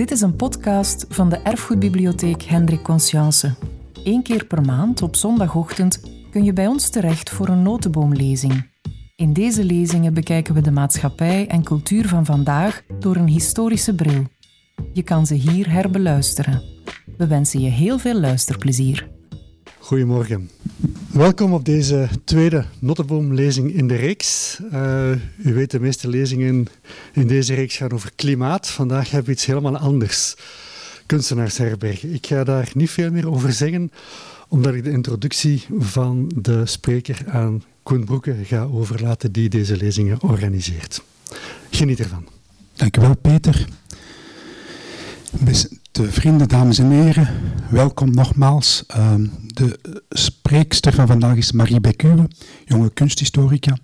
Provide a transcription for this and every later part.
Dit is een podcast van de Erfgoedbibliotheek Hendrik Conscience. Eén keer per maand op zondagochtend kun je bij ons terecht voor een notenboomlezing. In deze lezingen bekijken we de maatschappij en cultuur van vandaag door een historische bril. Je kan ze hier herbeluisteren. We wensen je heel veel luisterplezier. Goedemorgen. Welkom op deze tweede Notteboomlezing in de reeks. Uh, u weet, de meeste lezingen in deze reeks gaan over klimaat. Vandaag hebben we iets helemaal anders. Kunstenaarsherberg. Ik ga daar niet veel meer over zeggen, omdat ik de introductie van de spreker aan Koen Broeke ga overlaten, die deze lezingen organiseert. Geniet ervan. Dank u wel, Peter. De vrienden, dames en heren, welkom nogmaals. Ehm, de spreekster van vandaag is Marie Becuwe, jonge kunsthistorica.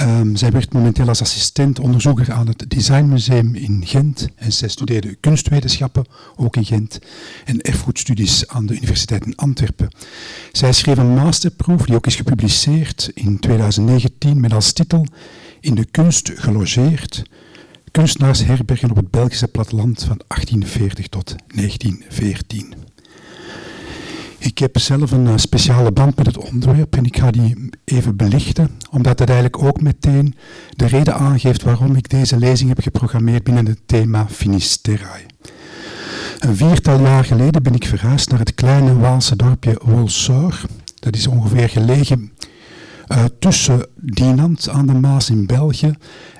Um, zij werkt momenteel als assistent onderzoeker aan het Designmuseum in Gent en zij studeerde kunstwetenschappen, ook in Gent, en erfgoedstudies aan de Universiteit in Antwerpen. Zij schreef een masterproef die ook is gepubliceerd in 2019 met als titel In de kunst gelogeerd, kunstenaarsherbergen op het Belgische platteland van 1840 tot 1914. Ik heb zelf een eh, speciale band met het onderwerp en ik ga die even belichten, omdat het eigenlijk ook meteen de reden aangeeft waarom ik deze lezing heb geprogrammeerd binnen het thema Finisterrae. Een viertal jaar geleden ben ik verhuisd naar het kleine Waalse dorpje Wolsor. Dat is ongeveer gelegen uh, tussen Dinant aan de Maas in België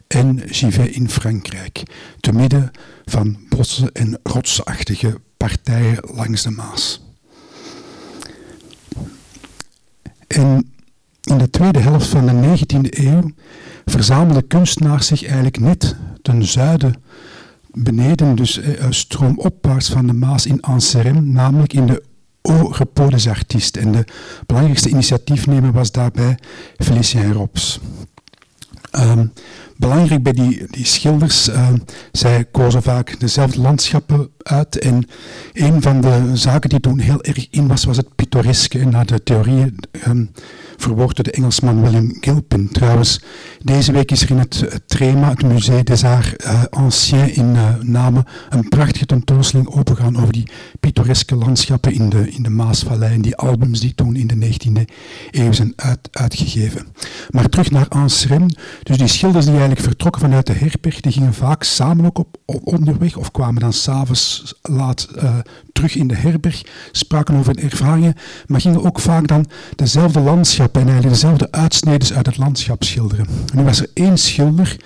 en Givet in Frankrijk, te midden van bossen en rotsachtige partijen langs de Maas. En in de tweede helft van de 19e eeuw verzamelden kunstenaars zich eigenlijk net ten zuiden, beneden, dus eh, stroomopwaarts van de Maas in Anserem, namelijk in de Au Repos des Artistes. En de belangrijkste initiatiefnemer was daarbij Felicien Rops. Um, belangrijk bij die, die schilders, uh, zij kozen vaak dezelfde landschappen uit. En een van de zaken die toen heel erg in was, was het pittoreske. En naar de theorieën um, verwoord door de Engelsman William Gilpin. Trouwens, deze week is er in het, Trema, het Musée des Arts uh, Anciens in uh, Namen, een prachtige tentoonstelling opengaan over die pittoreske landschappen in de, in de Maasvallei en die albums die toen in de 19e eeuw zijn uit, uitgegeven. Maar terug naar Anserem. Dus die schilders die eigenlijk vertrokken vanuit de herberg, die gingen vaak samen ook op, onderweg of kwamen dan s'avonds laat uh, terug in de herberg, spraken over hun ervaringen, maar gingen ook vaak dan dezelfde landschappen eigenlijk dezelfde uitsneden uit het landschap schilderen. En nu was er één schilder,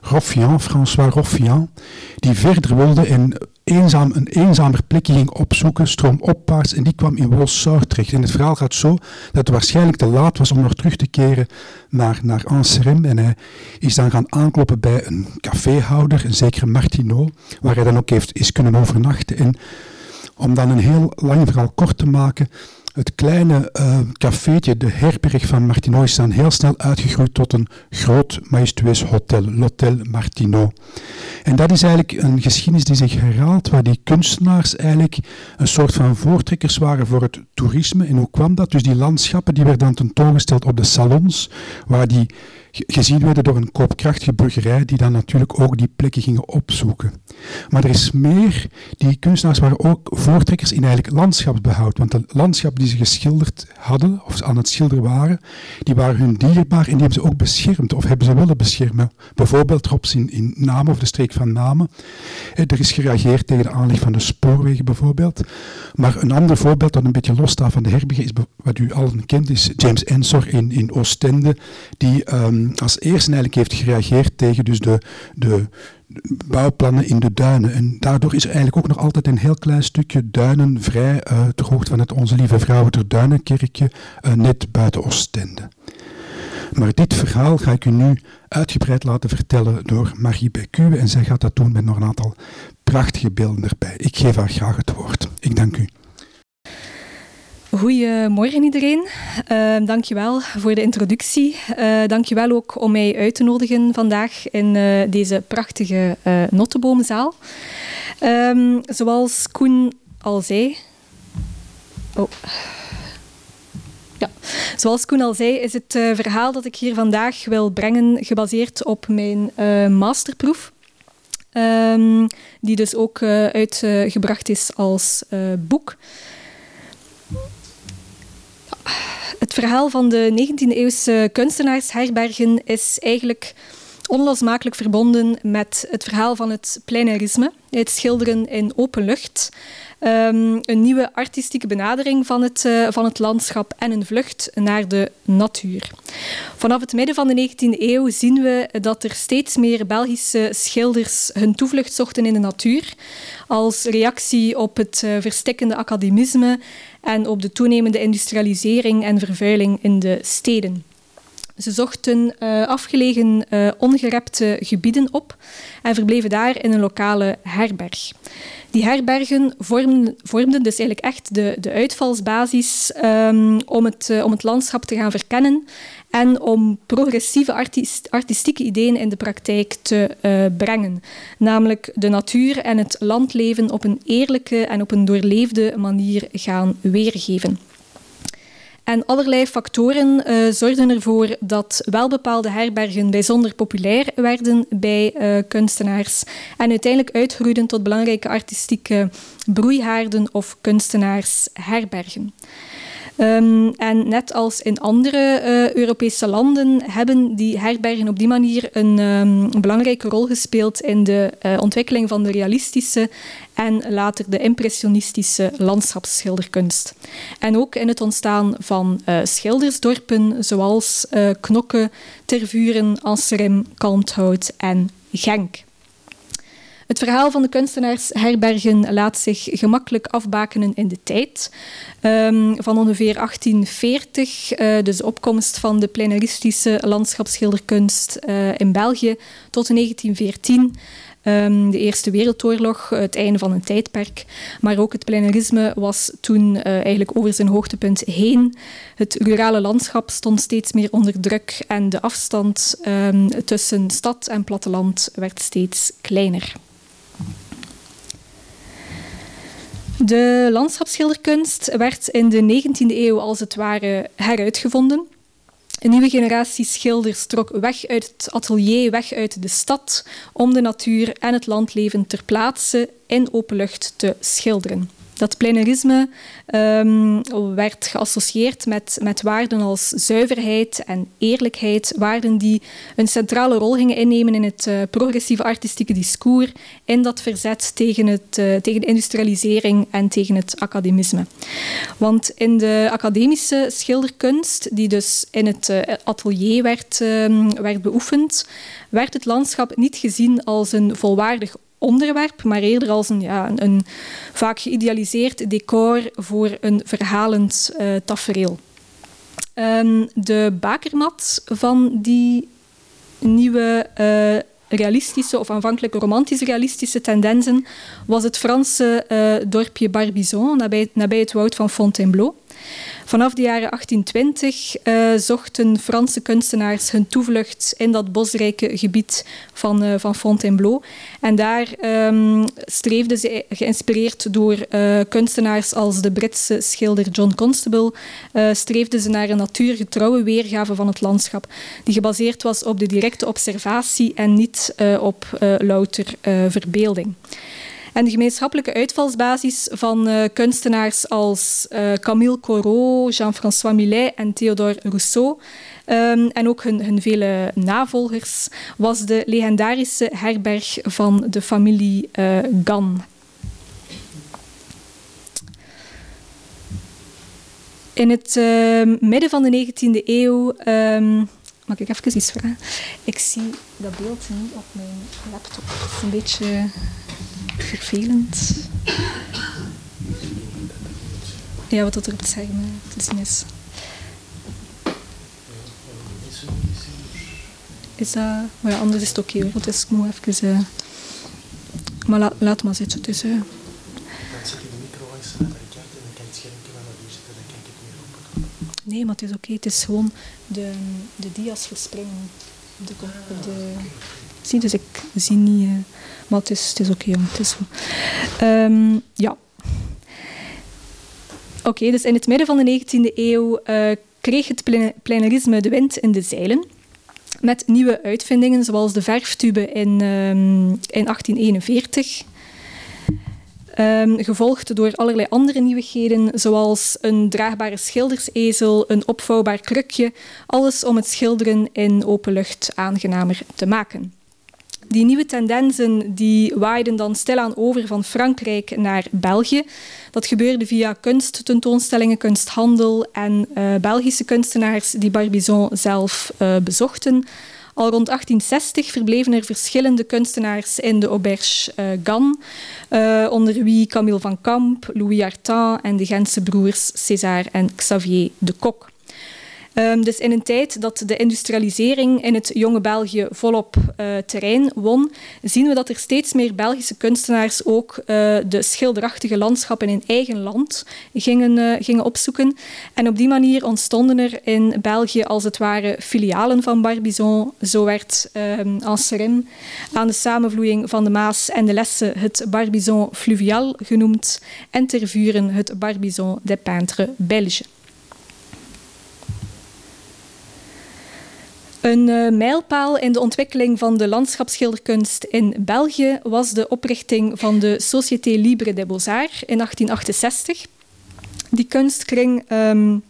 Roffian, François Roffian, die verder wilde en eenzaam, een eenzamer plekje ging opzoeken, stroomopwaarts, en die kwam in Wolsoort terecht. En het verhaal gaat zo dat het waarschijnlijk te laat was om nog terug te keren naar, naar Anserem. En hij is dan gaan aankloppen bij een caféhouder, een zekere Martineau, waar hij dan ook heeft, is kunnen overnachten. En om dan een heel lang verhaal kort te maken, het kleine uh, cafeetje, de herberg van Martineau, is dan heel snel uitgegroeid tot een groot majestueus hotel, l'Hôtel Martineau. En dat is eigenlijk een geschiedenis die zich herhaalt, waar die kunstenaars eigenlijk een soort van voortrekkers waren voor het toerisme. En hoe kwam dat? Dus die landschappen die werden dan tentoongesteld op de salons, waar die gezien werden door een koopkrachtige burgerij die dan natuurlijk ook die plekken gingen opzoeken. Maar er is meer, die kunstenaars waren ook voortrekkers in eigenlijk landschapsbehoud, want de landschappen die ze geschilderd hadden, of aan het schilderen waren, die waren hun dierbaar en die hebben ze ook beschermd, of hebben ze willen beschermen. Bijvoorbeeld Rops in, in Namen, of de streek van Namen. Eh, er is gereageerd tegen de aanleg van de spoorwegen bijvoorbeeld. Maar een ander voorbeeld dat een beetje losstaat van de herbergen, is wat u allen kent, is James Ensor in, in Oostende, die um, als eerste eigenlijk heeft gereageerd tegen dus de, de, bouwplannen in de duinen. En daardoor is er eigenlijk ook nog altijd een heel klein stukje duinen vrij uh, ter hoogte van het Onze Lieve Vrouwen ter Duinenkerkje, uh, net buiten Oostende. Maar dit verhaal ga ik u nu uitgebreid laten vertellen door Marie Becuwe en zij gaat dat doen met nog een aantal prachtige beelden erbij. Ik geef haar graag het woord. Ik dank u. Goedemorgen iedereen. Uh, dankjewel voor de introductie. Uh, dankjewel ook om mij uit te nodigen vandaag in uh, deze prachtige uh, notteboomzaal. Um, zoals Koen al zei... Oh... Ja. Zoals Koen al zei, is het verhaal dat ik hier vandaag wil brengen gebaseerd op mijn masterproef ehm, die dus ook uitgebracht is als boek. Het verhaal van de 19e-eeuwse kunstenaarsherbergen is eigenlijk onlosmakelijk verbonden met het verhaal van het pleinerisme, het schilderen in open lucht. Um, een nieuwe artistieke benadering van het, uh, van het landschap en een vlucht naar de natuur. Vanaf het midden van de 19e eeuw zien we dat er steeds meer Belgische schilders hun toevlucht zochten in de natuur, als reactie op het uh, verstikkende academisme en op de toenemende industrialisering en vervuiling in de steden. Ze zochten uh, afgelegen uh, ongerepte gebieden op en verbleven daar in een lokale herberg. Die herbergen vormden, vormden dus eigenlijk echt de, de uitvalsbasis um, om, het, uh, om het landschap te gaan verkennen en om progressieve artist, artistieke ideeën in de praktijk te brengen. Namelijk de natuur en het landleven op een eerlijke en op een doorleefde manier gaan weergeven. En allerlei factoren uh, zorgden ervoor dat welbepaalde herbergen bijzonder populair werden bij uh, kunstenaars en uiteindelijk uitgroeiden tot belangrijke artistieke broeihaarden of kunstenaarsherbergen. Um, en net als in andere uh, Europese landen hebben die herbergen op die manier een, um, belangrijke rol gespeeld in de uh, ontwikkeling van de realistische en later de impressionistische landschapsschilderkunst. En ook in het ontstaan van uh, schildersdorpen zoals Knokke, Tervuren, Anserim, Kalmthout en Genk. Het verhaal van de kunstenaarsherbergen laat zich gemakkelijk afbakenen in de tijd. Um, van ongeveer 1840, uh, dus de opkomst van de pleinaristische landschapsschilderkunst uh, in België, tot 1914. Um, de Eerste Wereldoorlog, het einde van een tijdperk. Maar ook het pleinarisme was toen uh, eigenlijk over zijn hoogtepunt heen. Het rurale landschap stond steeds meer onder druk en de afstand um, tussen stad en platteland werd steeds kleiner. De landschapsschilderkunst werd in de 19e eeuw als het ware heruitgevonden. Een nieuwe generatie schilders trok weg uit het atelier, weg uit de stad, om de natuur en het landleven ter plaatse in open lucht te schilderen. Dat pleinarisme um, werd geassocieerd met, met waarden als zuiverheid en eerlijkheid, waarden die een centrale rol gingen innemen in het uh, progressieve artistieke discours, in dat verzet tegen, het, uh, tegen de industrialisering en tegen het academisme. Want in de academische schilderkunst, die dus in het uh, atelier werd, um, werd beoefend, werd het landschap niet gezien als een volwaardig onderwerp, maar eerder als een, ja, een, vaak geïdealiseerd decor voor een verhalend uh, tafereel. Um, de bakermat van die nieuwe uh, realistische of aanvankelijk romantisch realistische tendensen was het Franse uh, dorpje Barbizon, nabij, nabij het woud van Fontainebleau. Vanaf de jaren 1820 uh, zochten Franse kunstenaars hun toevlucht in dat bosrijke gebied van, uh, van Fontainebleau. En daar um, streefden ze, geïnspireerd door uh, kunstenaars als de Britse schilder John Constable, streefden ze naar een natuurgetrouwe weergave van het landschap, die gebaseerd was op de directe observatie en niet op louter verbeelding. En de gemeenschappelijke uitvalsbasis van uh, kunstenaars als uh, Camille Corot, Jean-François Millet en Theodore Rousseau um, en ook hun, hun, vele navolgers was de legendarische herberg van de familie uh, Gan. In het midden van de 19e eeuw um, Mag ik even iets vragen? Ik zie dat beeld niet op mijn laptop. Het is een beetje vervelend. Ja, wat er op het scherm te zien is. Is dat... Maar ja, anders is het oké okay, hoor. Dus ik moet even... Uh... Maar la, laat maar zitten. Dus, uh... Nee, maar het is oké. Het is gewoon de, de dia's verspringen. De, de, zie, dus ik zie niet... Uh... Maar het is, het is oké, okay, Het is um, ja. Oké, dus in het midden van de 19e eeuw uh, kreeg het pleinarisme de wind in de zeilen. met nieuwe uitvindingen, zoals de verftube in, um, in 1841. Um, gevolgd door allerlei andere nieuwigheden, zoals een draagbare schildersezel, een opvouwbaar krukje, alles om het schilderen in open lucht aangenamer te maken. Die nieuwe tendensen die waaiden dan stilaan over van Frankrijk naar België. Dat gebeurde via kunsttentoonstellingen, kunsthandel en uh, Belgische kunstenaars die Barbizon zelf uh, bezochten. Al rond 1860 verbleven er verschillende kunstenaars in de auberge uh, Gan, onder wie Camille van Camp, Louis Artin en de Gentse broers César en Xavier de Kock. Um, dus in een tijd dat de industrialisering in het jonge België volop uh, terrein won, zien we dat er steeds meer Belgische kunstenaars ook uh, de schilderachtige landschappen in eigen land gingen, uh, gingen opzoeken. En op die manier ontstonden er in België als het ware filialen van Barbizon. Zo werd um, Anserim aan de samenvloeiing van de Maas en de Lesse het Barbizon fluvial genoemd en ter vuren het Barbizon des peintres belges. Een uh, mijlpaal in de ontwikkeling van de landschapsschilderkunst in België was de oprichting van de Société Libre des Beaux-Arts in 1868. Die kunstkring um,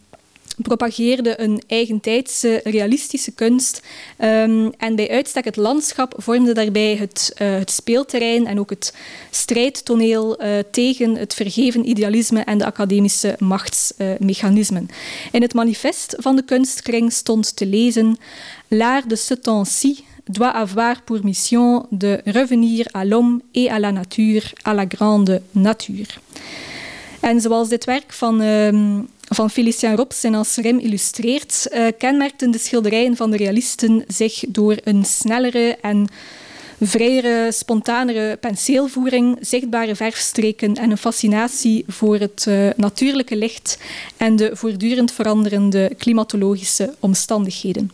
propageerde een eigentijdse, realistische kunst. Um, en bij uitstek het landschap vormde daarbij het, uh, het speelterrein en ook het strijdtoneel uh, tegen het vergeven idealisme en de academische machtsmechanismen. In het manifest van de kunstkring stond te lezen L'art de ce temps-ci doit avoir pour mission de revenir à l'homme et à la nature, à la grande nature. En zoals dit werk van um, van Felicien Rops en Anserem illustreert, uh, kenmerkten de schilderijen van de realisten zich door een snellere en vrijere, spontanere penseelvoering, zichtbare verfstreken en een fascinatie voor het uh, natuurlijke licht en de voortdurend veranderende klimatologische omstandigheden.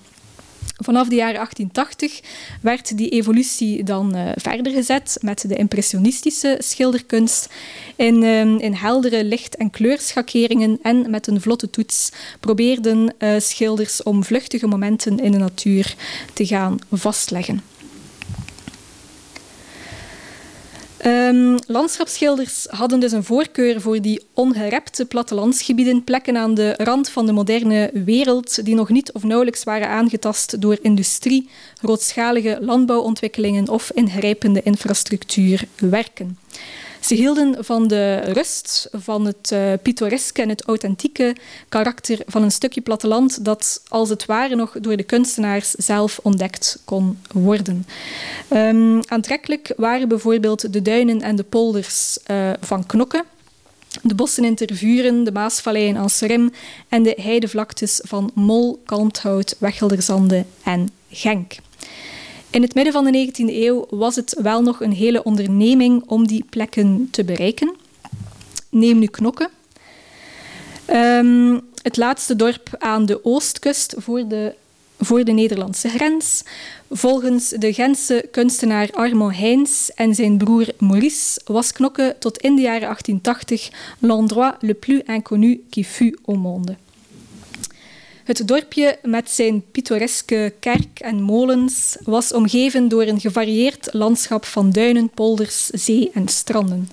Vanaf de jaren 1880 werd die evolutie dan uh, verder gezet met de impressionistische schilderkunst. In, uh, in heldere licht- en kleurschakeringen en met een vlotte toets probeerden uh, schilders om vluchtige momenten in de natuur te gaan vastleggen. Um, landschapsschilders hadden dus een voorkeur voor die ongerepte plattelandsgebieden, plekken aan de rand van de moderne wereld, die nog niet of nauwelijks waren aangetast door industrie, grootschalige landbouwontwikkelingen of ingrijpende infrastructuurwerken. Ze hielden van de rust, van het uh, pittoreske en het authentieke karakter van een stukje platteland dat als het ware nog door de kunstenaars zelf ontdekt kon worden. Um, aantrekkelijk waren bijvoorbeeld de duinen en de polders uh, van Knokke, de bossen in Tervuren, de Maasvallei in Anserem en de heidevlaktes van Mol, Kalmthout, Wechelderzande en Genk. In het midden van de 19e eeuw was het wel nog een hele onderneming om die plekken te bereiken. Neem nu Knokke. Um, het laatste dorp aan de oostkust voor de, voor de Nederlandse grens. Volgens de Gentse kunstenaar Armand Heins en zijn broer Maurice was Knokke tot in de jaren 1880 l'endroit le plus inconnu qui fut au monde. Het dorpje met zijn pittoreske kerk en molens was omgeven door een gevarieerd landschap van duinen, polders, zee en stranden.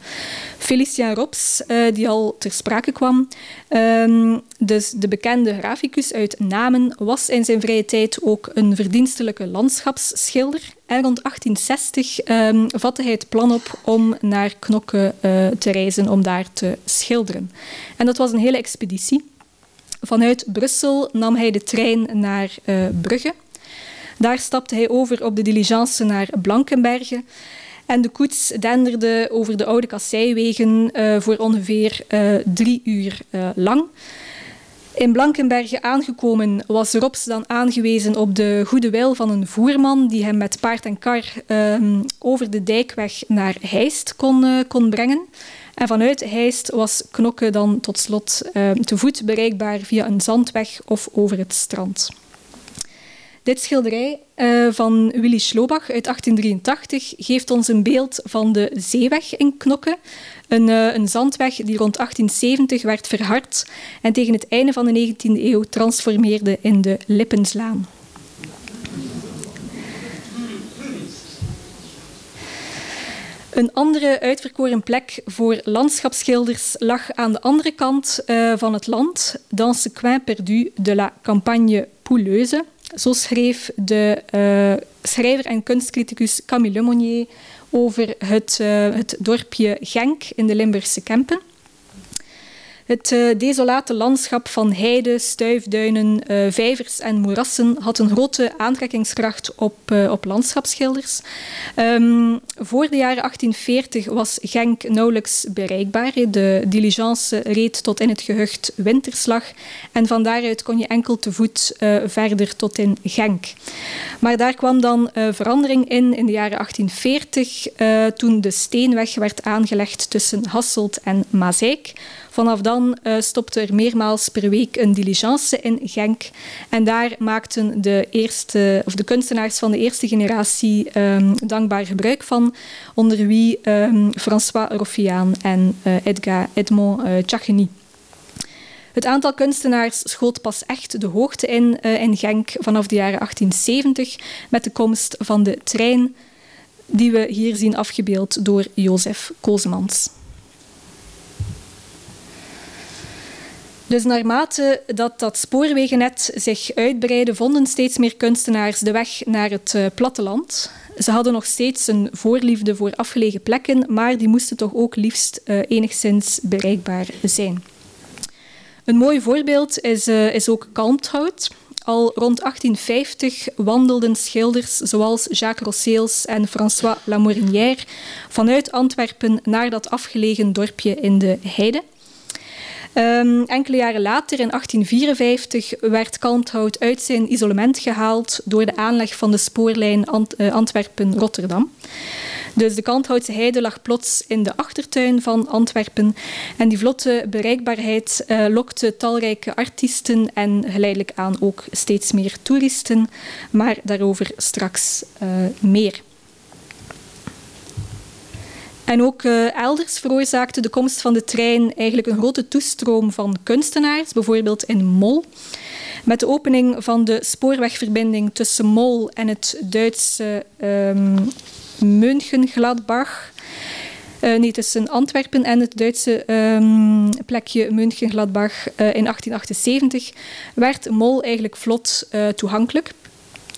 Felicien Rops, uh, die al ter sprake kwam, um, dus de bekende graficus uit Namen, was in zijn vrije tijd ook een verdienstelijke landschapsschilder. En rond 1860 um, vatte hij het plan op om naar Knokke uh, te reizen om daar te schilderen. En dat was een hele expeditie. Vanuit Brussel nam hij de trein naar uh, Brugge. Daar stapte hij over op de diligence naar Blankenberge. En de koets denderde over de oude kasseiwegen uh, voor ongeveer uh, drie uur lang. In Blankenberge aangekomen was Rops dan aangewezen op de goede wil van een voerman die hem met paard en kar um, over de dijkweg naar Heist kon, kon brengen. En vanuit Heist was Knokke dan tot slot uh, te voet bereikbaar via een zandweg of over het strand. Dit schilderij uh, van Willy Schlobach uit 1883 geeft ons een beeld van de zeeweg in Knokke. Een, uh, een, zandweg die rond 1870 werd verhard en tegen het einde van de 19e eeuw transformeerde in de Lippenslaan. Een andere uitverkoren plek voor landschapsschilders lag aan de andere kant uh, van het land, dans ce coin perdu de la campagne Pouleuse. Zo schreef de uh, schrijver en kunstcriticus Camille Lemonnier over het, uh, het dorpje Genk in de Limburgse Kempen. Het uh, desolate landschap van heide, stuifduinen, uh, vijvers en moerassen had een grote aantrekkingskracht op, uh, op landschapsschilders. Um, voor de jaren 1840 was Genk nauwelijks bereikbaar. De diligence reed tot in het gehucht Winterslag en van daaruit kon je enkel te voet verder tot in Genk. Maar daar kwam dan verandering in in de jaren 1840 toen de steenweg werd aangelegd tussen Hasselt en Mazeik. Vanaf dan uh, stopte er meermaals per week een diligence in Genk. En daar maakten de, eerste, of de kunstenaars van de eerste generatie um, dankbaar gebruik van, onder wie um, François Roffiaan en uh, Edgar Edmond uh. Het aantal kunstenaars schoot pas echt de hoogte in in Genk vanaf de jaren 1870 met de komst van de trein die we hier zien afgebeeld door Jozef Kozemans. Dus naarmate dat dat spoorwegennet zich uitbreidde, vonden steeds meer kunstenaars de weg naar het uh, platteland. Ze hadden nog steeds een voorliefde voor afgelegen plekken, maar die moesten toch ook liefst uh, enigszins bereikbaar zijn. Een mooi voorbeeld is, uh, is ook Kalmthout. Al rond 1850 wandelden schilders zoals Jacques Rosseels en François Lamorinière vanuit Antwerpen naar dat afgelegen dorpje in de Heide. Um, enkele jaren later, in 1854, werd Kalmthout uit zijn isolement gehaald door de aanleg van de spoorlijn uh, Antwerpen-Rotterdam. Dus de Kalmthoutse heide lag plots in de achtertuin van Antwerpen. En die vlotte bereikbaarheid uh, lokte talrijke artiesten en geleidelijk aan ook steeds meer toeristen. Maar daarover straks uh, meer. En ook uh, elders veroorzaakte de komst van de trein eigenlijk een grote toestroom van kunstenaars, bijvoorbeeld in Mol. Met de opening van de spoorwegverbinding tussen Mol en het Duitse um, Mönchengladbach. Uh, nee, tussen Antwerpen en het Duitse um, plekje Mönchengladbach uh, in 1878 werd Mol eigenlijk vlot toegankelijk.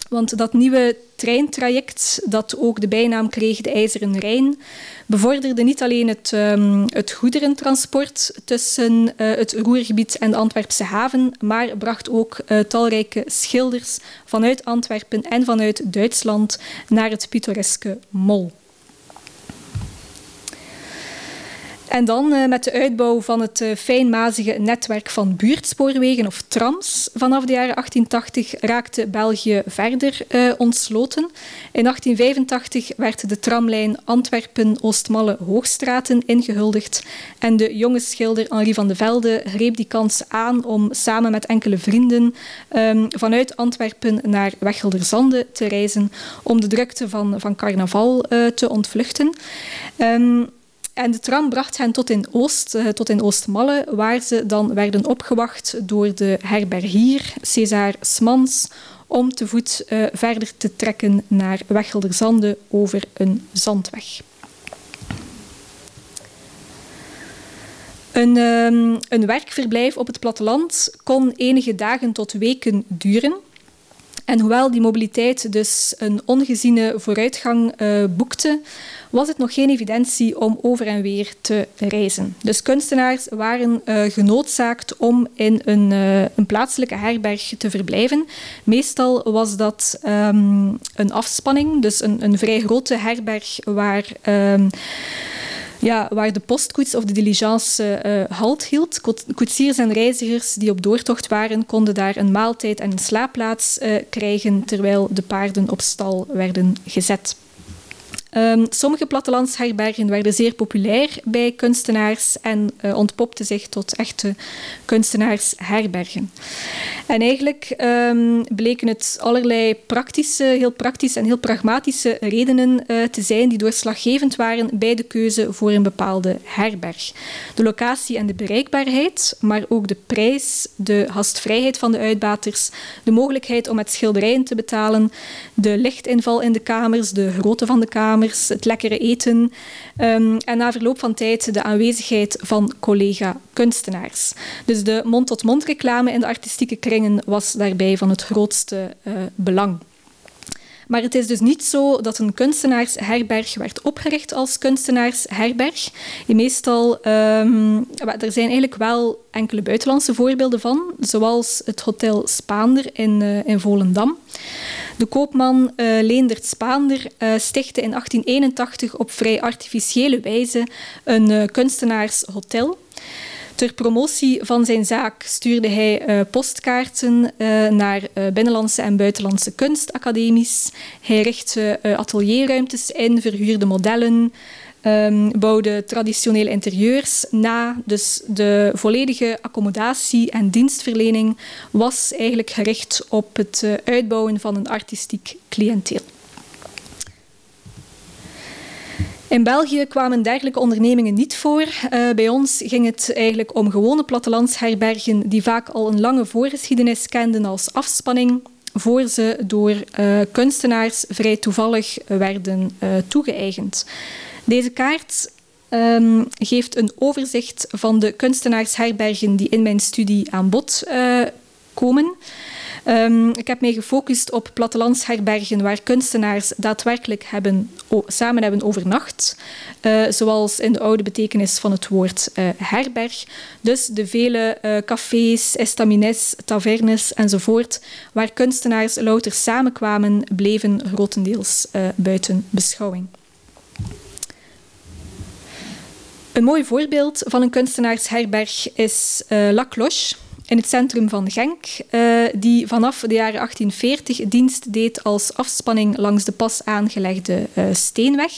Want dat nieuwe treintraject, dat ook de bijnaam kreeg de IJzeren Rijn, bevorderde niet alleen het, um, het goederentransport tussen uh, het Roergebied en de Antwerpse haven, maar bracht ook uh, talrijke schilders vanuit Antwerpen en vanuit Duitsland naar het pittoreske Mol. En dan uh, met de uitbouw van het uh, fijnmazige netwerk van buurtspoorwegen of trams vanaf de jaren 1880 raakte België verder uh, ontsloten. In 1885 werd de tramlijn Antwerpen-Oostmalle-Hoogstraten ingehuldigd en de jonge schilder Henri van de Velde greep die kans aan om samen met enkele vrienden um, vanuit Antwerpen naar Wechelderzande te reizen om de drukte van, van carnaval te ontvluchten. Um, en de tram bracht hen tot in Oost, uh, tot in Oostmalle, waar ze dan werden opgewacht door de herbergier César Smans om te voet uh, verder te trekken naar Wechelderzande over een zandweg. Een, um, een werkverblijf op het platteland kon enige dagen tot weken duren. En hoewel die mobiliteit dus een ongeziene vooruitgang uh, boekte, was het nog geen evidentie om over en weer te reizen. Dus kunstenaars waren uh, genoodzaakt om in een, uh, een, plaatselijke herberg te verblijven. Meestal was dat um, een afspanning, dus een, een, vrij grote herberg waar. Um, ja, waar de postkoets of de diligence uh, halt hield. Koetsiers en reizigers die op doortocht waren, konden daar een maaltijd en een slaapplaats uh, krijgen, terwijl de paarden op stal werden gezet. Um, sommige plattelandsherbergen werden zeer populair bij kunstenaars en uh, ontpopten zich tot echte kunstenaarsherbergen. En eigenlijk um, bleken het allerlei praktische, heel praktische en heel pragmatische redenen uh, te zijn die doorslaggevend waren bij de keuze voor een bepaalde herberg. De locatie en de bereikbaarheid, maar ook de prijs, de gastvrijheid van de uitbaters, de mogelijkheid om met schilderijen te betalen, de lichtinval in de kamers, de grootte van de kamers het lekkere eten um, en na verloop van tijd de aanwezigheid van collega-kunstenaars. Dus de mond-tot-mond reclame in de artistieke kringen was daarbij van het grootste uh, belang. Maar het is dus niet zo dat een kunstenaarsherberg werd opgericht als kunstenaarsherberg. Meestal, um, er zijn eigenlijk wel enkele buitenlandse voorbeelden van, zoals het Hotel Spaander in, uh, in Volendam. De koopman uh, Leendert Spaander uh, stichtte in 1881 op vrij artificiële wijze een uh, kunstenaarshotel. Ter promotie van zijn zaak stuurde hij postkaarten naar binnenlandse en buitenlandse kunstacademies. Hij richtte atelierruimtes in, verhuurde modellen, um, bouwde traditionele interieurs na. Dus de volledige accommodatie en dienstverlening was eigenlijk gericht op het uitbouwen van een artistiek cliënteel. In België kwamen dergelijke ondernemingen niet voor. Uh, bij ons ging het eigenlijk om gewone plattelandsherbergen die vaak al een lange voorgeschiedenis kenden als afspanning, voor ze door uh, kunstenaars vrij toevallig werden uh, toegeëigend. Deze kaart um, geeft een overzicht van de kunstenaarsherbergen die in mijn studie aan bod komen. Um, ik heb mij gefocust op plattelandsherbergen waar kunstenaars daadwerkelijk hebben, samen hebben overnacht. Uh, zoals in de oude betekenis van het woord uh, herberg. Dus de vele cafés, estamines, tavernes enzovoort, waar kunstenaars louter samenkwamen, bleven grotendeels buiten beschouwing. Een mooi voorbeeld van een kunstenaarsherberg is La Cloche in het centrum van Genk, uh, die vanaf de jaren 1840 dienst deed als afspanning langs de pas aangelegde uh, steenweg.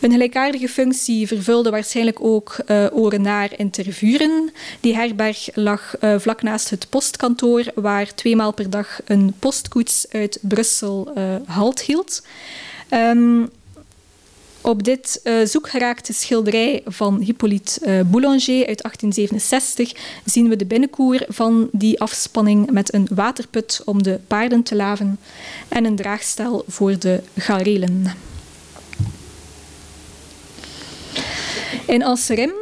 Een gelijkaardige functie vervulde waarschijnlijk ook uh, Orenaar in Tervuren. Die herberg lag uh, vlak naast het postkantoor, waar tweemaal per dag een postkoets uit Brussel uh, halt hield. Um, op dit uh, zoekgeraakte schilderij van Hippolyte uh, Boulanger uit 1867 zien we de binnenkoer van die afspanning met een waterput om de paarden te laven en een draagstel voor de garelen. In Alserim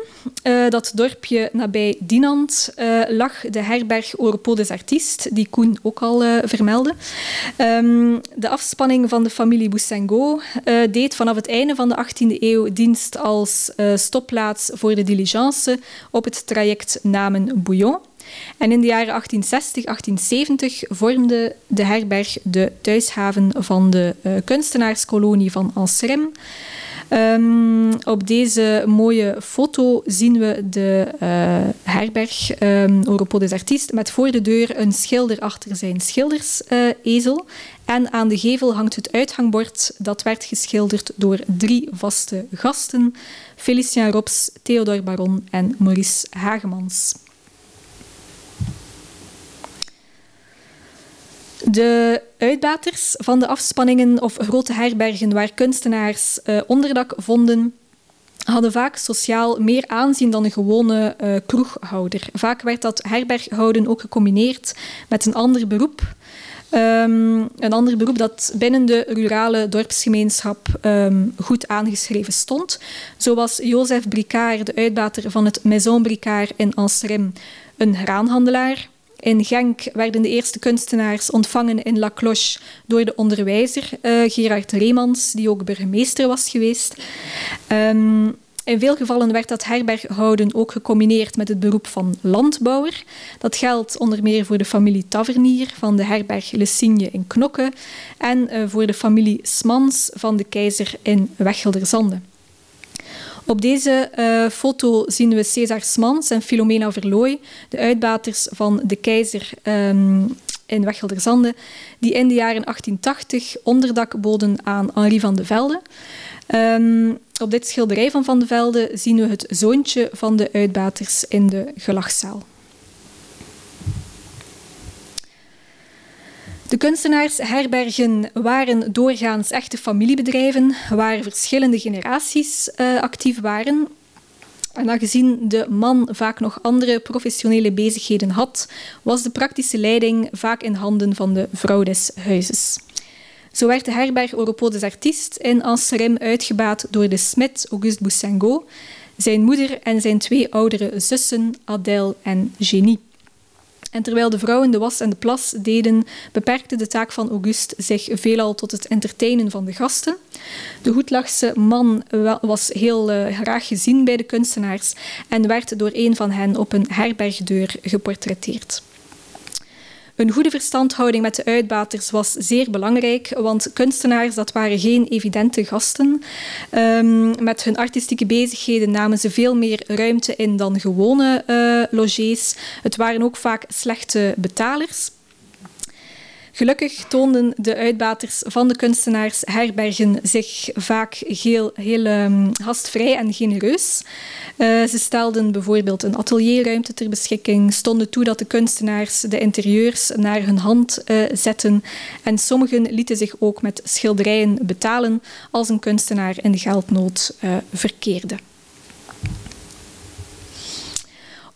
uh, dat dorpje nabij Dinant uh, lag de herberg Oropo des Artistes, die Koen ook al uh, vermeldde. Um, de afspanning van de familie Boussengo deed vanaf het einde van de 18e eeuw dienst als stopplaats voor de diligence op het traject Namen Bouillon. En in de jaren 1860-1870 vormde de herberg de thuishaven van de kunstenaarskolonie van Anserem. Um, op deze mooie foto zien we de uh, herberg um, Europol des Artistes met voor de deur een schilder achter zijn schildersezel. Uh, en aan de gevel hangt het uithangbord dat werd geschilderd door drie vaste gasten. Felicien Rops, Theodor Baron en Maurice Hagemans. De uitbaters van de afspanningen of grote herbergen waar kunstenaars uh, onderdak vonden, hadden vaak sociaal meer aanzien dan een gewone uh, kroeghouder. Vaak werd dat herberghouden ook gecombineerd met een ander beroep. Um, een ander beroep dat binnen de rurale dorpsgemeenschap um, goed aangeschreven stond. Zo was Jozef Bricard, de uitbater van het Maison Bricard in Anserem, een graanhandelaar. In Genk werden de eerste kunstenaars ontvangen in La Cloche door de onderwijzer uh, Gerard Remans, die ook burgemeester was geweest. Um, in veel gevallen werd dat herberghouden ook gecombineerd met het beroep van landbouwer. Dat geldt onder meer voor de familie Tavernier van de herberg Le Signe in Knokke en uh, voor de familie Smans van de keizer in Wechelderzande. Op deze uh, foto zien we César Smans en Filomena Verlooy, de uitbaters van de keizer um, in Wechelderzande, die in de jaren 1880 onderdak boden aan Henri van de Velde. Um, op dit schilderij van Van de Velde zien we het zoontje van de uitbaters in de gelachzaal. De kunstenaarsherbergen waren doorgaans echte familiebedrijven waar verschillende generaties uh, actief waren. En aangezien de man vaak nog andere professionele bezigheden had, was de praktische leiding vaak in handen van de vrouw des huizes. Zo werd de herberg Europo des Artistes in Anserem uitgebaat door de smid Auguste Boussingault, zijn moeder en zijn twee oudere zussen Adèle en Genie. En terwijl de vrouwen de was en de plas deden, beperkte de taak van Auguste zich veelal tot het entertainen van de gasten. De Goedlachse man was heel uh, graag gezien bij de kunstenaars en werd door een van hen op een herbergdeur geportretteerd. Een goede verstandhouding met de uitbaters was zeer belangrijk, want kunstenaars dat waren geen evidente gasten. Um, met hun artistieke bezigheden namen ze veel meer ruimte in dan gewone uh, logés. Het waren ook vaak slechte betalers. Gelukkig toonden de uitbaters van de kunstenaars herbergen zich vaak heel, um, gastvrij en genereus. Uh, ze stelden bijvoorbeeld een atelierruimte ter beschikking, stonden toe dat de kunstenaars de interieurs naar hun hand uh, zetten en sommigen lieten zich ook met schilderijen betalen als een kunstenaar in geldnood uh, verkeerde.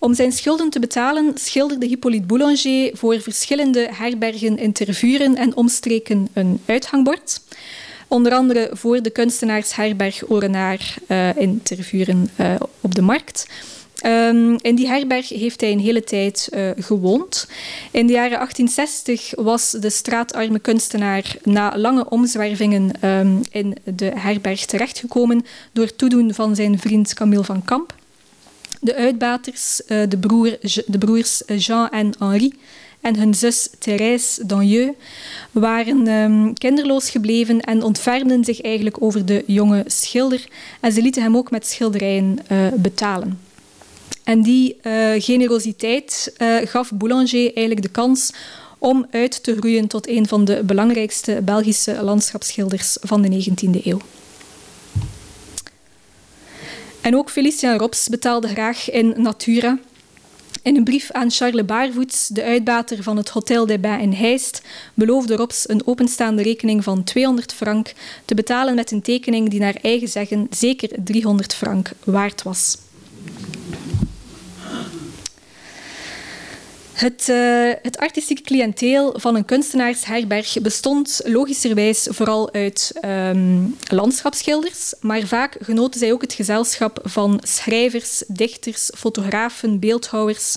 Om zijn schulden te betalen schilderde Hippolyte Boulanger voor verschillende herbergen in Tervuren en omstreken een uithangbord. Onder andere voor de kunstenaarsherberg Orenaar uh, in Tervuren uh, op de markt. Um, in die herberg heeft hij een hele tijd uh, gewoond. In de jaren 1860 was de straatarme kunstenaar na lange omzwervingen um, in de herberg terechtgekomen door toedoen van zijn vriend Camille van Kamp. De uitbaters, uh, de, broer, de, broers Jean en Henri en hun zus Thérèse Danjeu, waren um, kinderloos gebleven en ontfermden zich eigenlijk over de jonge schilder. En ze lieten hem ook met schilderijen uh, betalen. En die uh, generositeit gaf Boulanger eigenlijk de kans om uit te groeien tot een van de belangrijkste Belgische landschapsschilders van de 19e eeuw. En ook Felician Rops betaalde graag in natura. In een brief aan Charles Baarvoets, de uitbater van het Hotel des Bains in Heist, beloofde Rops een openstaande rekening van 200 frank te betalen met een tekening die naar eigen zeggen zeker 300 frank waard was. Het, uh, het, artistieke cliënteel van een kunstenaarsherberg bestond logischerwijs vooral uit um, landschapsschilders, maar vaak genoten zij ook het gezelschap van schrijvers, dichters, fotografen, beeldhouwers,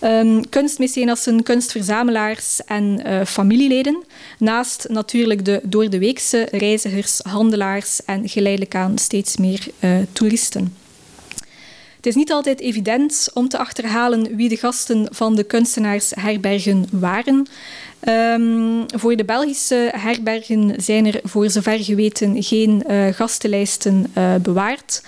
um, kunstmecenassen, kunstverzamelaars en uh, familieleden, naast natuurlijk de door de weekse reizigers, handelaars en geleidelijk aan steeds meer uh, toeristen. Het is niet altijd evident om te achterhalen wie de gasten van de kunstenaarsherbergen waren. Um, voor de Belgische herbergen zijn er voor zover geweten geen uh, gastenlijsten uh, bewaard.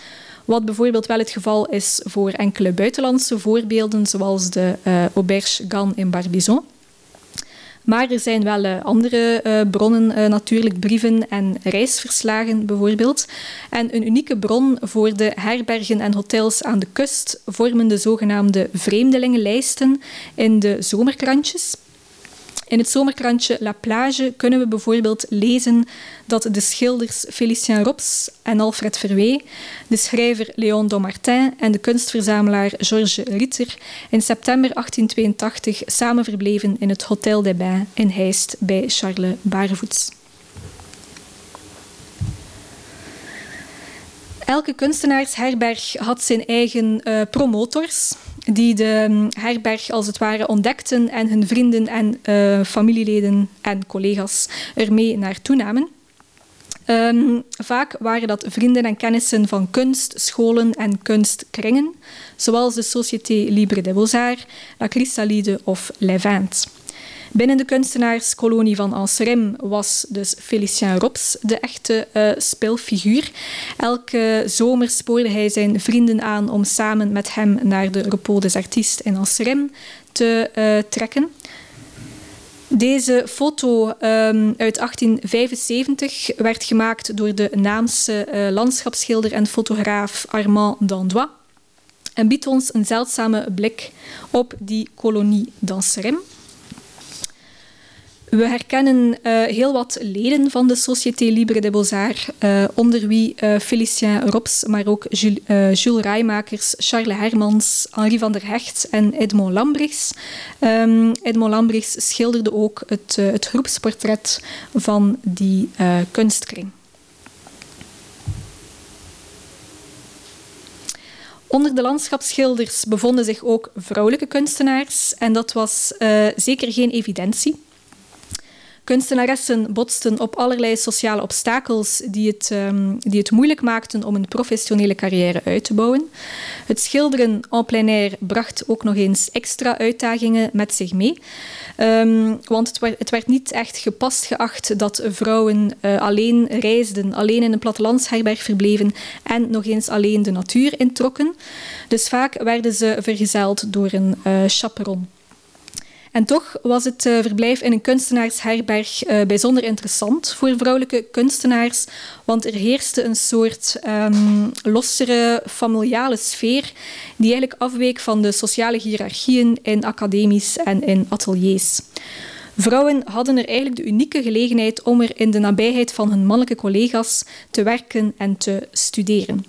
Wat bijvoorbeeld wel het geval is voor enkele buitenlandse voorbeelden, zoals de uh, Auberge Gan in Barbizon. Maar er zijn wel uh, andere uh, bronnen, uh, natuurlijk brieven en reisverslagen bijvoorbeeld. En een unieke bron voor de herbergen en hotels aan de kust vormen de zogenaamde vreemdelingenlijsten in de zomerkrantjes. In het zomerkrantje La Plage kunnen we bijvoorbeeld lezen dat de schilders Félicien Rops en Alfred Verwee, de schrijver Léon Dommartin en de kunstverzamelaar Georges Ritter in september 1882 samen verbleven in het Hotel des Bains in Heist bij Charles Barevoets. Elke kunstenaarsherberg had zijn eigen uh, promotors, die de mm, herberg als het ware ontdekten en hun vrienden en uh, familieleden en collega's ermee naartoe namen. Um, vaak waren dat vrienden en kennissen van kunst, scholen en kunstkringen, zoals de Société Libre des Beaux-Arts, La Chrysalide of Levant. Binnen de kunstenaarskolonie van Anserem was dus Félicien Rops de echte uh, speelfiguur. Elke zomer spoorde hij zijn vrienden aan om samen met hem naar de Repos des Artistes in Anserem te uh, trekken. Deze foto um, uit 1875 werd gemaakt door de Naamse uh, landschapsschilder en fotograaf Armand Dandois en biedt ons een zeldzame blik op die kolonie d'Anserem. We herkennen uh, heel wat leden van de Société Libre des Beaux-Arts, uh, onder wie uh, Félicien Rops, maar ook Jules, Jules Rijmakers, Charles Hermans, Henri van der Hecht en Edmond Lambrichs. Um, Edmond Lambrichs schilderde ook het, het groepsportret van die kunstkring. Onder de landschapsschilders bevonden zich ook vrouwelijke kunstenaars en dat was zeker geen evidentie. Kunstenaressen botsten op allerlei sociale obstakels die het, um, die het moeilijk maakten om een professionele carrière uit te bouwen. Het schilderen en plein air bracht ook nog eens extra uitdagingen met zich mee. Um, want het werd, het werd, niet echt gepast geacht dat vrouwen uh, alleen reisden, alleen in een plattelandsherberg verbleven en nog eens alleen de natuur introkken. Dus vaak werden ze vergezeld door een uh, chaperon. En toch was het uh, verblijf in een kunstenaarsherberg uh, bijzonder interessant voor vrouwelijke kunstenaars, want er heerste een soort um, lossere, familiale sfeer die eigenlijk afweek van de sociale hiërarchieën in academies en in ateliers. Vrouwen hadden er eigenlijk de unieke gelegenheid om er in de nabijheid van hun mannelijke collega's te werken en te studeren.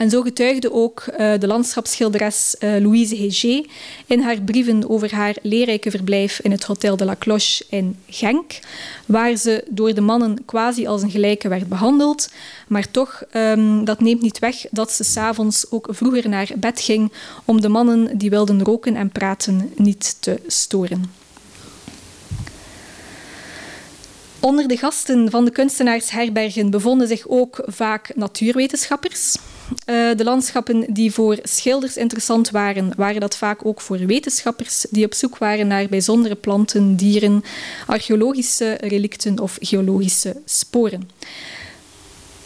En zo getuigde ook uh, de landschapsschilderes uh, Louise Heger in haar brieven over haar leerrijke verblijf in het Hotel de la Cloche in Genk, waar ze door de mannen quasi als een gelijke werd behandeld. Maar toch, um, dat neemt niet weg dat ze s'avonds ook vroeger naar bed ging om de mannen die wilden roken en praten niet te storen. Onder de gasten van de kunstenaarsherbergen bevonden zich ook vaak natuurwetenschappers. Uh, de landschappen die voor schilders interessant waren, waren dat vaak ook voor wetenschappers die op zoek waren naar bijzondere planten, dieren, archeologische relicten of geologische sporen.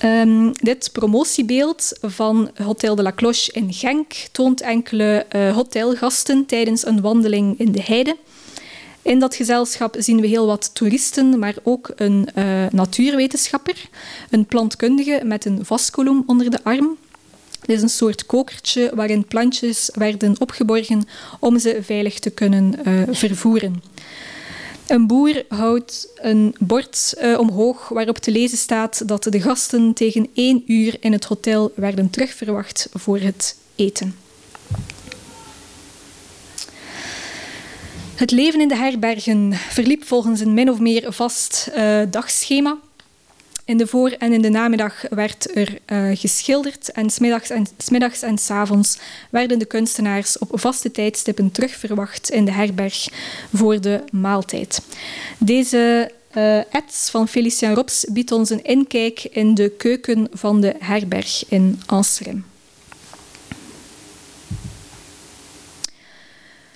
Um, dit promotiebeeld van Hotel de la Cloche in Genk toont enkele uh, hotelgasten tijdens een wandeling in de heide. In dat gezelschap zien we heel wat toeristen, maar ook een uh, natuurwetenschapper, een plantkundige met een vastkolom onder de arm. Het is een soort kokertje waarin plantjes werden opgeborgen om ze veilig te kunnen uh, vervoeren. Een boer houdt een bord uh, omhoog waarop te lezen staat dat de gasten tegen één uur in het hotel werden terugverwacht voor het eten. Het leven in de herbergen verliep volgens een min of meer vast uh, dagschema. In de voor- en in de namiddag werd er uh, geschilderd en smiddags en, smiddags en s avonds werden de kunstenaars op vaste tijdstippen terugverwacht in de herberg voor de maaltijd. Deze uh, van Felicien Rops biedt ons een inkijk in de keuken van de herberg in Anserem.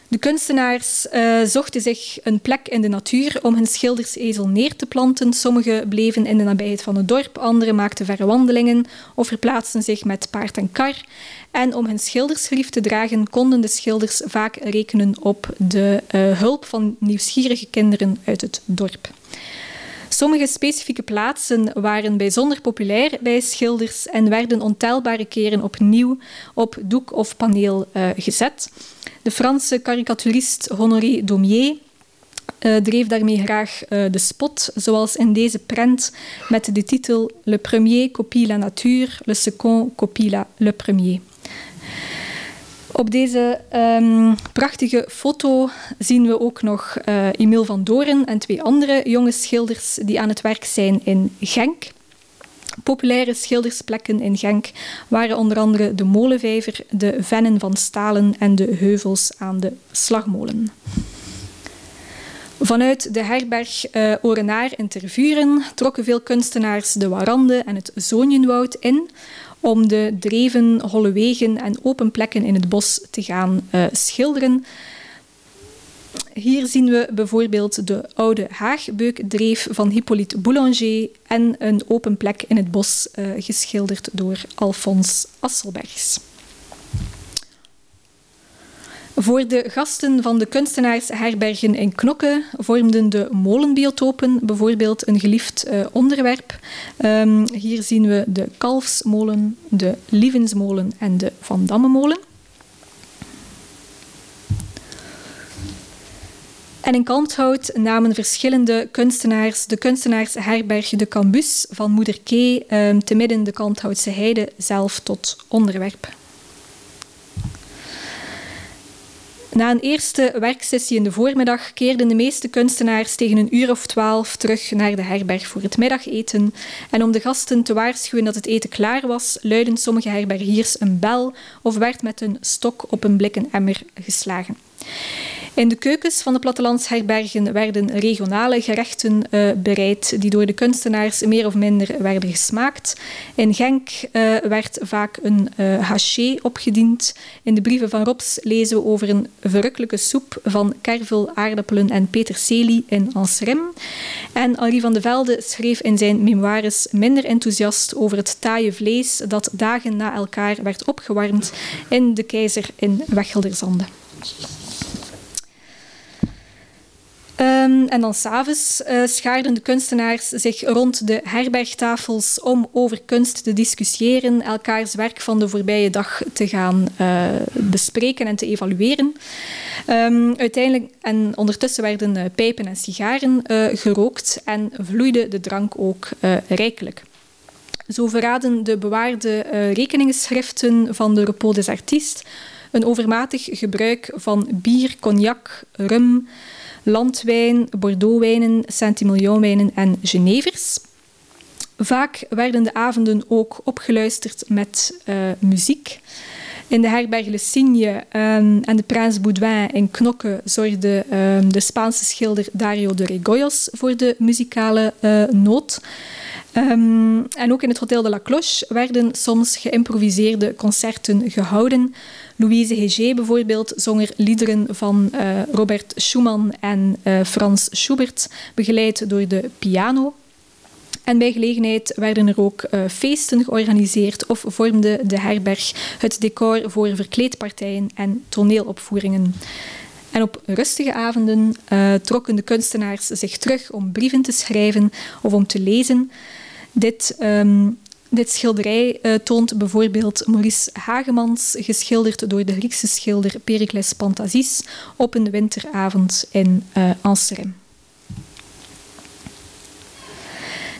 De kunstenaars uh, zochten zich een plek in de natuur om hun schildersezel neer te planten. Sommigen bleven in de nabijheid van het dorp, anderen maakten verre wandelingen of verplaatsten zich met paard en kar. En om hun schildersgrief te dragen, konden de schilders vaak rekenen op de uh, hulp van nieuwsgierige kinderen uit het dorp. Sommige specifieke plaatsen waren bijzonder populair bij schilders en werden ontelbare keren opnieuw op doek of paneel uh, gezet. De Franse karikaturist Honoré Daumier uh, dreef daarmee graag uh, de spot, zoals in deze prent met de titel Le premier copie la nature, le second copie la, le premier. Op deze um, prachtige foto zien we ook nog uh, Emile van Doren en twee andere jonge schilders die aan het werk zijn in Genk. Populaire schildersplekken in Genk waren onder andere de molenvijver, de vennen van Stalen en de heuvels aan de slagmolen. Vanuit de herberg uh, Orenaar in Tervuren trokken veel kunstenaars de Warande en het Zoonjenwoud in om de dreven, holle wegen en open plekken in het bos te gaan uh, schilderen. Hier zien we bijvoorbeeld de oude Haagbeukdreef van Hippolyte Boulanger en een open plek in het bos uh, geschilderd door Alphonse Asselbergs. Voor de gasten van de kunstenaarsherbergen in Knokke vormden de molenbiotopen bijvoorbeeld een geliefd uh, onderwerp. Um, hier zien we de Kalfsmolen, de Lievensmolen en de Van Dammemolen. En in Kalmthout namen verschillende kunstenaars de kunstenaarsherberg De Cambus van Moeder Kee ehm, te midden de Kalmthoutse heide zelf tot onderwerp. Na een eerste werksessie in de voormiddag keerden de meeste kunstenaars tegen een uur of twaalf terug naar de herberg voor het middageten. En om de gasten te waarschuwen dat het eten klaar was, luidden sommige herbergiers een bel of werd met een stok op een blikken emmer geslagen. In de keukens van de plattelandsherbergen werden regionale gerechten uh, bereid die door de kunstenaars meer of minder werden gesmaakt. In Genk uh, werd vaak een uh, haché opgediend. In de brieven van Robs lezen we over een verrukkelijke soep van kervel, aardappelen en peterselie in Ansrem. En Henri van de Velde schreef in zijn memoires minder enthousiast over het taaie vlees dat dagen na elkaar werd opgewarmd in de keizer in Weggelderzande. Um, en dan s'avonds uh, schaarden de kunstenaars zich rond de herbergtafels om over kunst te discussiëren, elkaars werk van de voorbije dag te gaan uh, bespreken en te evalueren. Um, uiteindelijk en ondertussen werden uh, pijpen en sigaren gerookt en vloeide de drank ook rijkelijk. Zo verraden de bewaarde rekeningsschriften van de Repos des Artistes een overmatig gebruik van bier, cognac, rum, landwijn, bordeauxwijnen, Saint-Emilion-wijnen en Genevers. Vaak werden de avonden ook opgeluisterd met uh, muziek. In de herberg Le Signe um, en de Prins Boudouin in Knokke zorgde um, de Spaanse schilder Dario de Regoyos voor de muzikale uh, noot. Um, en ook in het Hotel de la Cloche werden soms geïmproviseerde concerten gehouden. Louise Heger bijvoorbeeld zong er liederen van uh, Robert Schumann en uh, Frans Schubert, begeleid door de piano. En bij gelegenheid werden er ook uh, feesten georganiseerd of vormde de herberg het decor voor verkleedpartijen en toneelopvoeringen. En op rustige avonden trokken de kunstenaars zich terug om brieven te schrijven of om te lezen. Dit, um, dit schilderij uh, toont bijvoorbeeld Maurice Hagemans, geschilderd door de Griekse schilder Pericles Pantasis, op een winteravond in uh.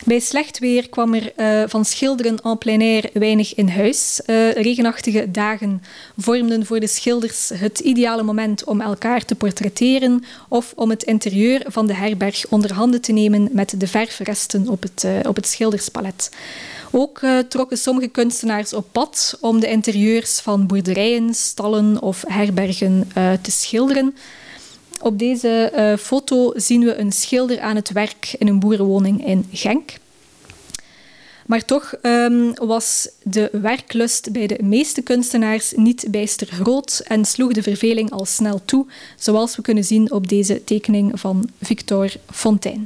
Bij slecht weer kwam er uh, van schilderen en plein air weinig in huis. Regenachtige dagen vormden voor de schilders het ideale moment om elkaar te portretteren of om het interieur van de herberg onder handen te nemen met de verfresten op het, op het schilderspalet. Ook trokken sommige kunstenaars op pad om de interieurs van boerderijen, stallen of herbergen te schilderen. Op deze uh, foto zien we een schilder aan het werk in een boerenwoning in Genk. Maar toch um, was de werklust bij de meeste kunstenaars niet bijster groot en sloeg de verveling al snel toe, zoals we kunnen zien op deze tekening van Victor Fontaine.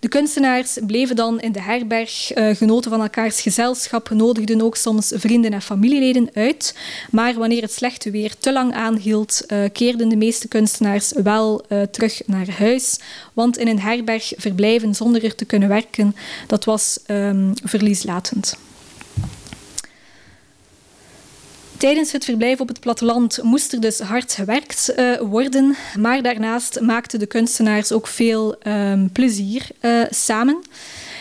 De kunstenaars bleven dan in de herberg, uh, genoten van elkaars gezelschap, nodigden ook soms vrienden en familieleden uit. Maar wanneer het slechte weer te lang aanhield, uh, keerden de meeste kunstenaars wel uh, terug naar huis. Want in een herberg verblijven zonder er te kunnen werken, dat was um, verlieslatend. Tijdens het verblijf op het platteland moest er dus hard gewerkt uh, worden, maar daarnaast maakten de kunstenaars ook veel um, plezier uh, samen.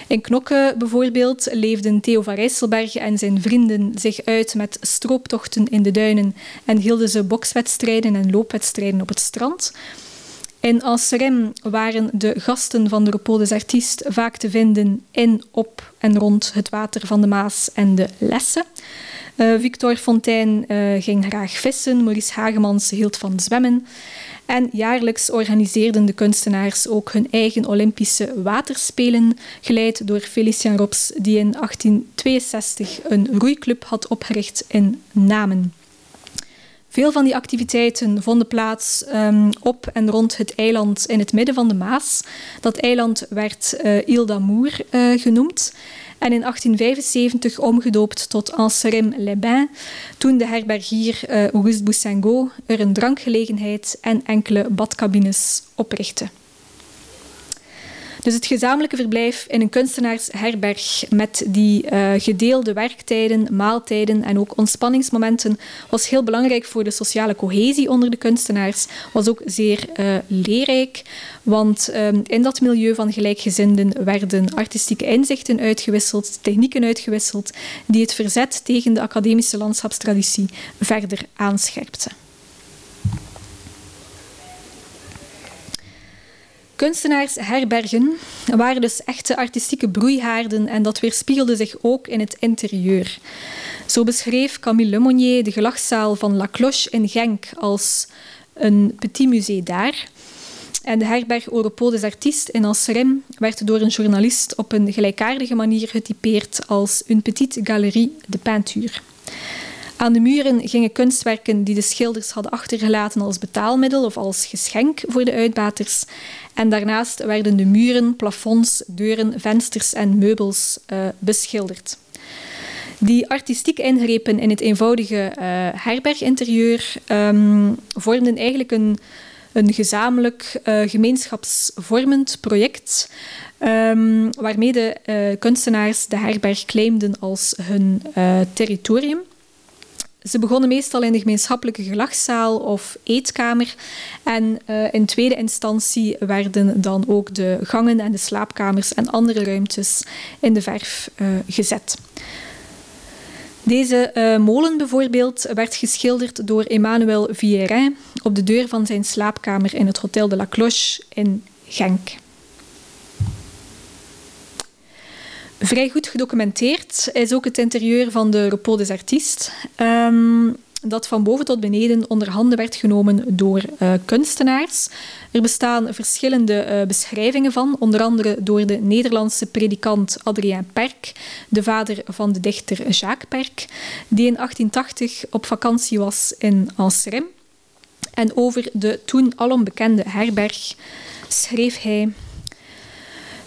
In Knokke bijvoorbeeld leefden Theo van Rijsselberg en zijn vrienden zich uit met strooptochten in de duinen en hielden ze bokswedstrijden en loopwedstrijden op het strand. In Anserem waren de gasten van de Repos des Artistes vaak te vinden in, op en rond het water van de Maas en de Lesse. Uh, Victor Fontaine uh, ging graag vissen, Maurice Hagemans hield van zwemmen. En jaarlijks organiseerden de kunstenaars ook hun eigen Olympische waterspelen, geleid door Felician Rops, die in 1862 een roeiclub had opgericht in Namen. Veel van die activiteiten vonden plaats um, op en rond het eiland in het midden van de Maas. Dat eiland werd uh, Ile d'Amour genoemd en in 1875 omgedoopt tot Anserim-les-Bains, toen de herbergier uh, Auguste Boussingault er een drankgelegenheid en enkele badcabines oprichtte. Dus het gezamenlijke verblijf in een kunstenaarsherberg met die uh, gedeelde werktijden, maaltijden en ook ontspanningsmomenten was heel belangrijk voor de sociale cohesie onder de kunstenaars. Was ook zeer uh, leerrijk, want um, in dat milieu van gelijkgezinden werden artistieke inzichten uitgewisseld, technieken uitgewisseld, die het verzet tegen de academische landschapstraditie verder aanscherpten. Kunstenaarsherbergen waren dus echte artistieke broeihaarden en dat weerspiegelde zich ook in het interieur. Zo beschreef Camille Lemonnier de gelachzaal van La Cloche in Genk als een petit musée daar. En de herberg Europol des Artistes in Anserem werd door een journalist op een gelijkaardige manier getypeerd als une petite galerie de peinture. Aan de muren gingen kunstwerken die de schilders hadden achtergelaten als betaalmiddel of als geschenk voor de uitbaters. En daarnaast werden de muren, plafonds, deuren, vensters en meubels uh, beschilderd. Die artistiek ingrepen in het eenvoudige uh, herberginterieur um, vormden eigenlijk een, een gezamenlijk uh, gemeenschapsvormend project. Um, waarmee de kunstenaars de herberg claimden als hun territorium. Ze begonnen meestal in de gemeenschappelijke gelachzaal of eetkamer. En uh, in tweede instantie werden dan ook de gangen en de slaapkamers en andere ruimtes in de verf uh, gezet. Deze uh, molen bijvoorbeeld werd geschilderd door Emmanuel Vierin op de deur van zijn slaapkamer in het Hotel de la Cloche in Genk. Vrij goed gedocumenteerd is ook het interieur van de Repos des Artistes. Um, dat van boven tot beneden onder handen werd genomen door uh, kunstenaars. Er bestaan verschillende uh, beschrijvingen van, onder andere door de Nederlandse predikant Adrien Perk, de vader van de dichter Jacques Perk, die in 1880 op vakantie was in Anserem. En over de toen alom bekende herberg schreef hij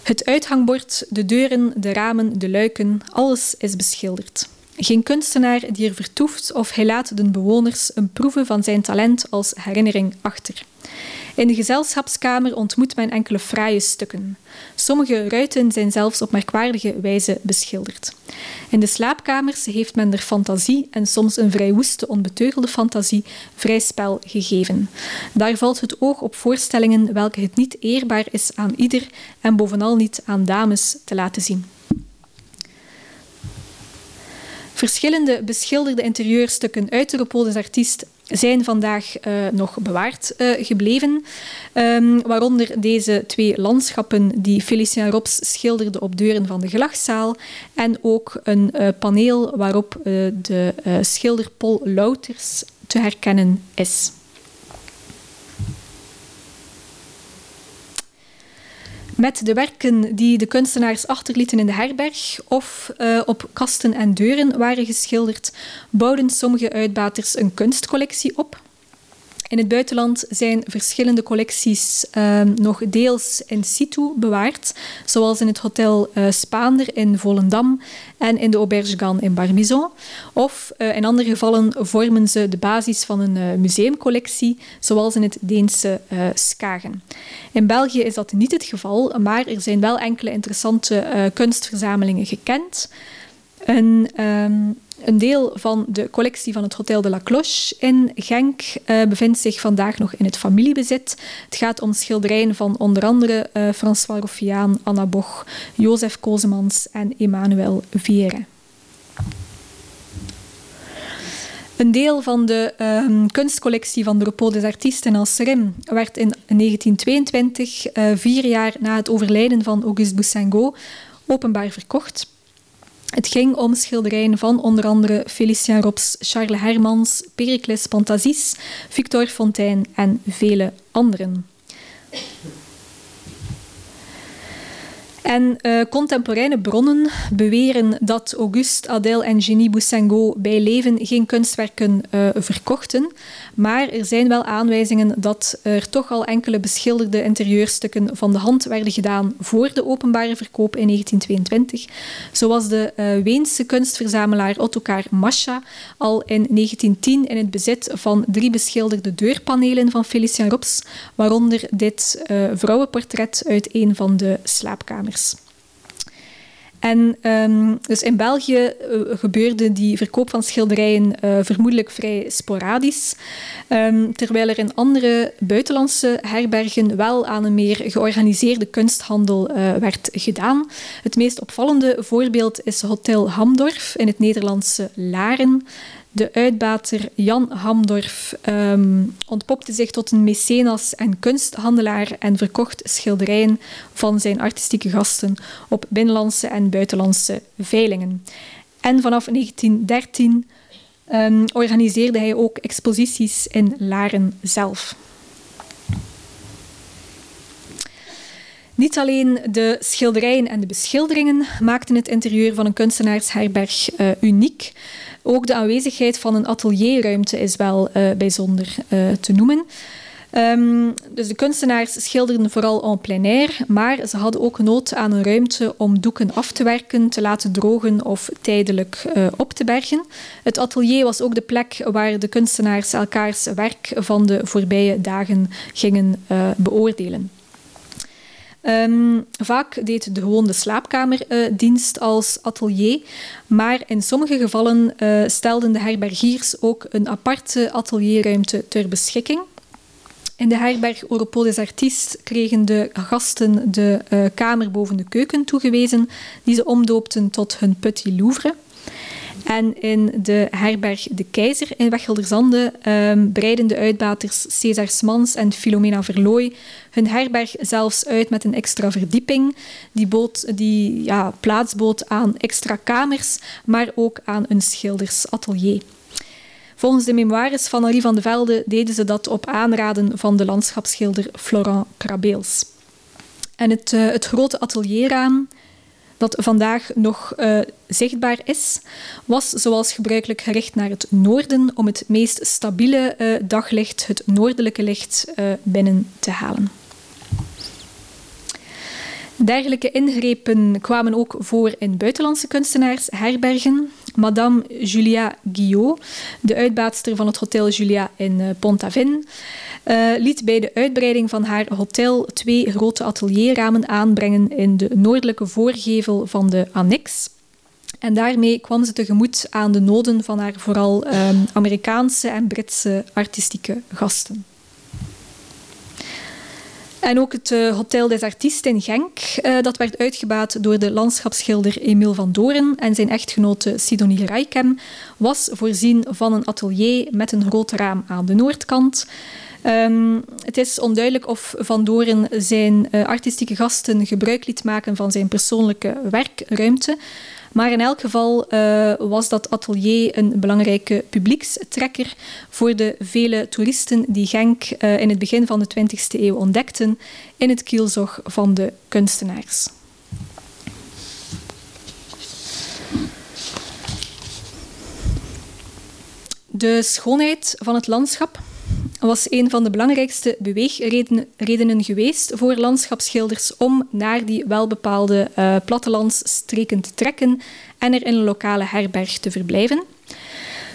het uithangbord, de deuren, de ramen, de luiken, alles is beschilderd. Geen kunstenaar die er vertoeft of hij laat de bewoners een proeven van zijn talent als herinnering achter. In de gezelschapskamer ontmoet men enkele fraaie stukken. Sommige ruiten zijn zelfs op merkwaardige wijze beschilderd. In de slaapkamers heeft men er fantasie en soms een vrij woeste, onbeteugelde fantasie vrij spel gegeven. Daar valt het oog op voorstellingen welke het niet eerbaar is aan ieder en bovenal niet aan dames te laten zien. Verschillende beschilderde interieurstukken uit de Repol Artiest zijn vandaag uh, nog bewaard uh, gebleven. Um, waaronder deze twee landschappen die Felicien Rops schilderde op deuren van de gelachzaal. En ook een uh, paneel waarop de schilder Paul Louters te herkennen is. Met de werken die de kunstenaars achterlieten in de herberg of uh, op kasten en deuren waren geschilderd, bouwden sommige uitbaters een kunstcollectie op. In het buitenland zijn verschillende collecties uh, nog deels in situ bewaard, zoals in het Hotel uh, Spaander in Volendam en in de Auberge Gan in Barbizon. Of uh, in andere gevallen vormen ze de basis van een museumcollectie, zoals in het Deense Skagen. In België is dat niet het geval, maar er zijn wel enkele interessante kunstverzamelingen gekend. En, um, een deel van de collectie van het Hotel de la Cloche in Genk uh, bevindt zich vandaag nog in het familiebezit. Het gaat om schilderijen van onder andere uh, François Roffiaan, Anna Boch, Jozef Kozemans en Emmanuel Viere. Een deel van de um, kunstcollectie van de Repos des Artistes in Anserem werd in 1922, uh, vier jaar na het overlijden van Auguste Boussingault, openbaar verkocht. Het ging om schilderijen van onder andere Felicien Rops, Charles Hermans, Pericles Pantasis, Victor Fontaine en vele anderen. En uh, contemporaine bronnen beweren dat Auguste Adèle en Genie Boussengo bij leven geen kunstwerken uh, verkochten. Maar er zijn wel aanwijzingen dat er toch al enkele beschilderde interieurstukken van de hand werden gedaan voor de openbare verkoop in 1922. Zoals de uh, Weense kunstverzamelaar Ottokar Mascha al in 1910 in het bezit van drie beschilderde deurpanelen van Felician Rops, waaronder dit vrouwenportret uit een van de slaapkamers. En um, dus in België uh, gebeurde die verkoop van schilderijen uh, vermoedelijk vrij sporadisch, um, terwijl er in andere buitenlandse herbergen wel aan een meer georganiseerde kunsthandel uh, werd gedaan. Het meest opvallende voorbeeld is Hotel Hamdorf in het Nederlandse Laren, de uitbater Jan Hamdorf um, ontpopte zich tot een mecenas en kunsthandelaar en verkocht schilderijen van zijn artistieke gasten op binnenlandse en buitenlandse veilingen. En vanaf 1913 um, ehm, organiseerde hij ook exposities in Laren zelf. Niet alleen de schilderijen en de beschilderingen maakten het interieur van een kunstenaarsherberg uh, uniek. Ook de aanwezigheid van een atelierruimte is wel uh, bijzonder uh, te noemen. Um, dus de kunstenaars schilderden vooral en plein air, maar ze hadden ook nood aan een ruimte om doeken af te werken, te laten drogen of tijdelijk op te bergen. Het atelier was ook de plek waar de kunstenaars elkaars werk van de voorbije dagen gingen beoordelen. Um, vaak deed de gewone slaapkamer uh, dienst als atelier, maar in sommige gevallen uh, stelden de herbergiers ook een aparte atelierruimte ter beschikking. In de herberg Europol des Artistes kregen de gasten de uh, kamer boven de keuken toegewezen, die ze omdoopten tot hun Petit Louvre. En in de herberg De Keizer in Wechelderzande um, breiden de uitbaters César Smans en Filomena Verlooy hun herberg zelfs uit met een extra verdieping. Die, bood, die ja, plaats bood aan extra kamers, maar ook aan een schildersatelier. Volgens de memoires van Henri van de Velde deden ze dat op aanraden van de landschapsschilder Florent Crabeels. En het, uh, het grote atelierraam dat vandaag nog uh, zichtbaar is, was zoals gebruikelijk gericht naar het noorden om het meest stabiele uh, daglicht, het noordelijke licht, uh, binnen te halen. Dergelijke ingrepen kwamen ook voor in buitenlandse kunstenaars, herbergen. Madame Julia Guillot, de uitbaatster van het Hotel Julia in Pont-Aven, uh, liet bij de uitbreiding van haar hotel twee grote atelierramen aanbrengen in de noordelijke voorgevel van de annex. En daarmee kwam ze tegemoet aan de noden van haar vooral um, Amerikaanse en Britse artistieke gasten. En ook het uh, Hotel des Artistes in Genk, uh, dat werd uitgebaat door de landschapsschilder Emile van Doren en zijn echtgenote Sidonie Rijkem, was voorzien van een atelier met een groot raam aan de noordkant. Um, het is onduidelijk of Van Doren zijn uh, artistieke gasten gebruik liet maken van zijn persoonlijke werkruimte. Maar in elk geval uh, was dat atelier een belangrijke publiekstrekker voor de vele toeristen die Genk uh, in het begin van de 20e eeuw ontdekten in het kielzog van de kunstenaars. De schoonheid van het landschap was een van de belangrijkste beweegredenen geweest voor landschapsschilders om naar die welbepaalde uh, plattelandsstreken te trekken en er in een lokale herberg te verblijven.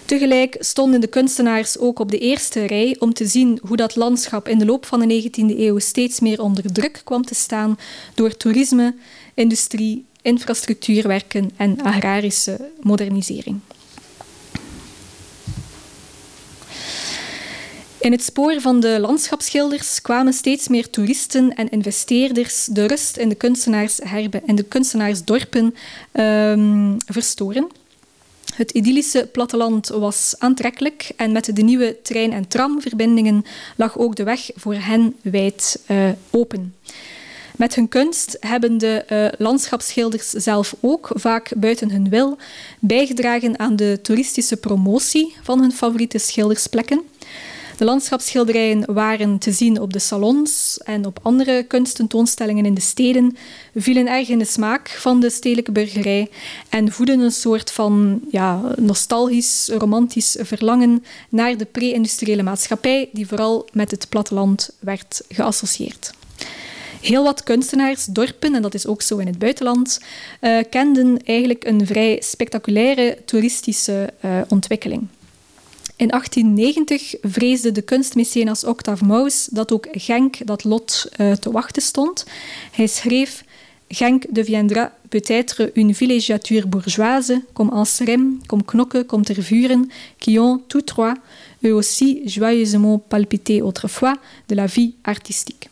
Tegelijk stonden de kunstenaars ook op de eerste rij om te zien hoe dat landschap in de loop van de 19e eeuw steeds meer onder druk kwam te staan door toerisme, industrie, infrastructuurwerken en agrarische modernisering. In het spoor van de landschapsschilders kwamen steeds meer toeristen en investeerders de rust in de kunstenaarsherben en de kunstenaarsdorpen um, verstoren. Het idyllische platteland was aantrekkelijk en met de nieuwe trein- en tramverbindingen lag ook de weg voor hen wijd uh, open. Met hun kunst hebben de uh, landschapsschilders zelf ook, vaak buiten hun wil, bijgedragen aan de toeristische promotie van hun favoriete schildersplekken. De landschapsschilderijen waren te zien op de salons en op andere kunstentoonstellingen in de steden, vielen erg in de smaak van de stedelijke burgerij en voeden een soort van ja, nostalgisch, romantisch verlangen naar de pre-industriële maatschappij die vooral met het platteland werd geassocieerd. Heel wat kunstenaars, dorpen, en dat is ook zo in het buitenland, uh, kenden eigenlijk een vrij spectaculaire toeristische uh, ontwikkeling. In 1890 vreesde de kunstmecenas Octave Maus dat ook Genk dat lot uh, te wachten stond. Hij schreef Genk deviendra peut-être une villégiature bourgeoise, comme Anserem, comme Knokke, comme Tervuren, qui ont tous trois, eux aussi, joyeusement palpité autrefois de la vie artistique.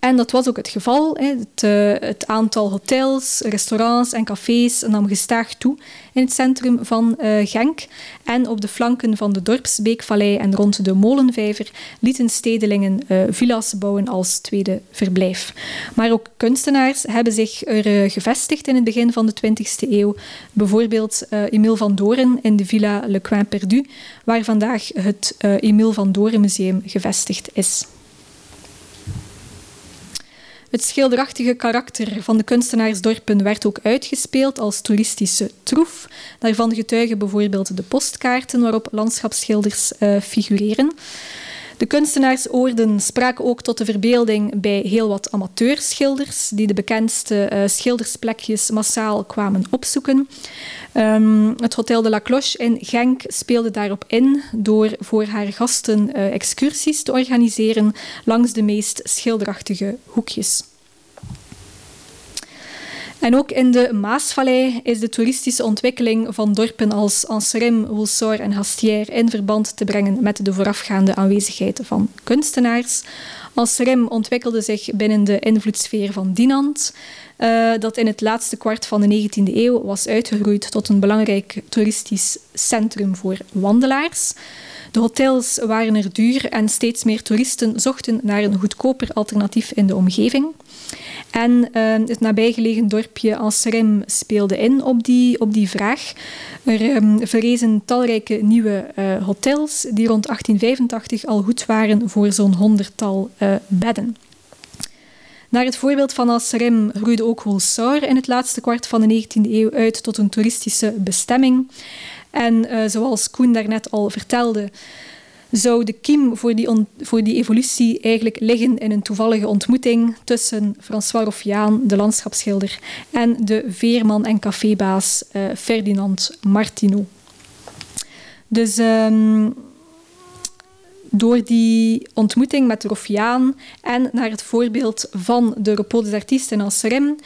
En dat was ook het geval. Het, uh, het, aantal hotels, restaurants en cafés nam gestaag toe in het centrum van uh, Genk. En op de flanken van de Dorpsbeekvallei en rond de Molenvijver lieten stedelingen uh, villa's bouwen als tweede verblijf. Maar ook kunstenaars hebben zich er gevestigd in het begin van de 20e eeuw. Bijvoorbeeld Emile van Doren in de Villa Le Coin Perdu, waar vandaag het Emile van Doren Museum gevestigd is. Het schilderachtige karakter van de kunstenaarsdorpen werd ook uitgespeeld als toeristische troef. Daarvan getuigen bijvoorbeeld de postkaarten waarop landschapsschilders uh, figureren. De kunstenaarsoorden spraken ook tot de verbeelding bij heel wat amateurschilders, die de bekendste uh, schildersplekjes massaal kwamen opzoeken. Um, het Hotel de la Cloche in Genk speelde daarop in door voor haar gasten uh, excursies te organiseren langs de meest schilderachtige hoekjes. En ook in de Maasvallei is de toeristische ontwikkeling van dorpen als Anserem, Woulsor en Hastière in verband te brengen met de voorafgaande aanwezigheid van kunstenaars. Anserem ontwikkelde zich binnen de invloedssfeer van Dinant, uh, dat in het laatste kwart van de 19e eeuw was uitgegroeid tot een belangrijk toeristisch centrum voor wandelaars. De hotels waren er duur en steeds meer toeristen zochten naar een goedkoper alternatief in de omgeving. En uh, het nabijgelegen dorpje Anserem speelde in op die, op die vraag. Er um, verrezen talrijke nieuwe uh, hotels die rond 1885 al goed waren voor zo'n honderdtal uh, bedden. Naar het voorbeeld van Anserem groeide ook Holsaur in het laatste kwart van de 19e eeuw uit tot een toeristische bestemming. En uh, zoals Koen daarnet al vertelde, zou de kiem voor die, voor die evolutie eigenlijk liggen in een toevallige ontmoeting tussen François Roffiaan, de landschapsschilder, en de veerman en cafébaas uh, Ferdinand Martineau. Dus um, door die ontmoeting met Roffiaan en naar het voorbeeld van de Repos des Artistes in Anserem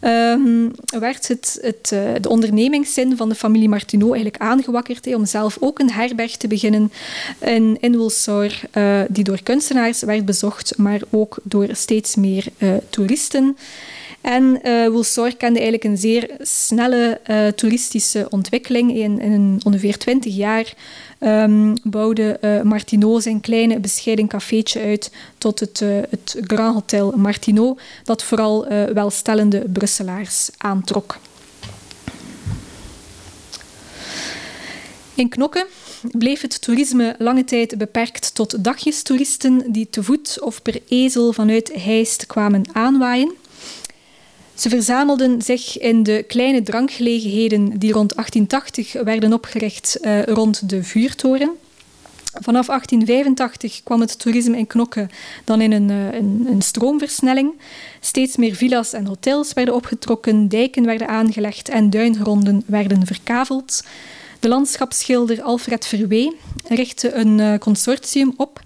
um, werd het, uh, de ondernemingszin van de familie Martineau eigenlijk aangewakkerd om zelf ook een herberg te beginnen in, in uh, die door kunstenaars werd bezocht, maar ook door steeds meer uh, toeristen. En uh, kende eigenlijk een zeer snelle toeristische ontwikkeling. In, in ongeveer 20 jaar um, bouwde uh, Martineau zijn kleine bescheiden cafeetje uit tot het, uh, het Grand Hotel Martineau, dat vooral uh, welstellende Brusselaars aantrok. In Knokke bleef het toerisme lange tijd beperkt tot dagjestoeristen die te voet of per ezel vanuit Heist kwamen aanwaaien. Ze verzamelden zich in de kleine drankgelegenheden die rond 1880 werden opgericht uh, rond de vuurtoren. Vanaf 1885 kwam het toerisme in Knokke dan in een, uh, een, een, stroomversnelling. Steeds meer villa's en hotels werden opgetrokken, dijken werden aangelegd en duingronden werden verkaveld. De landschapsschilder Alfred Verwee richtte een uh, consortium op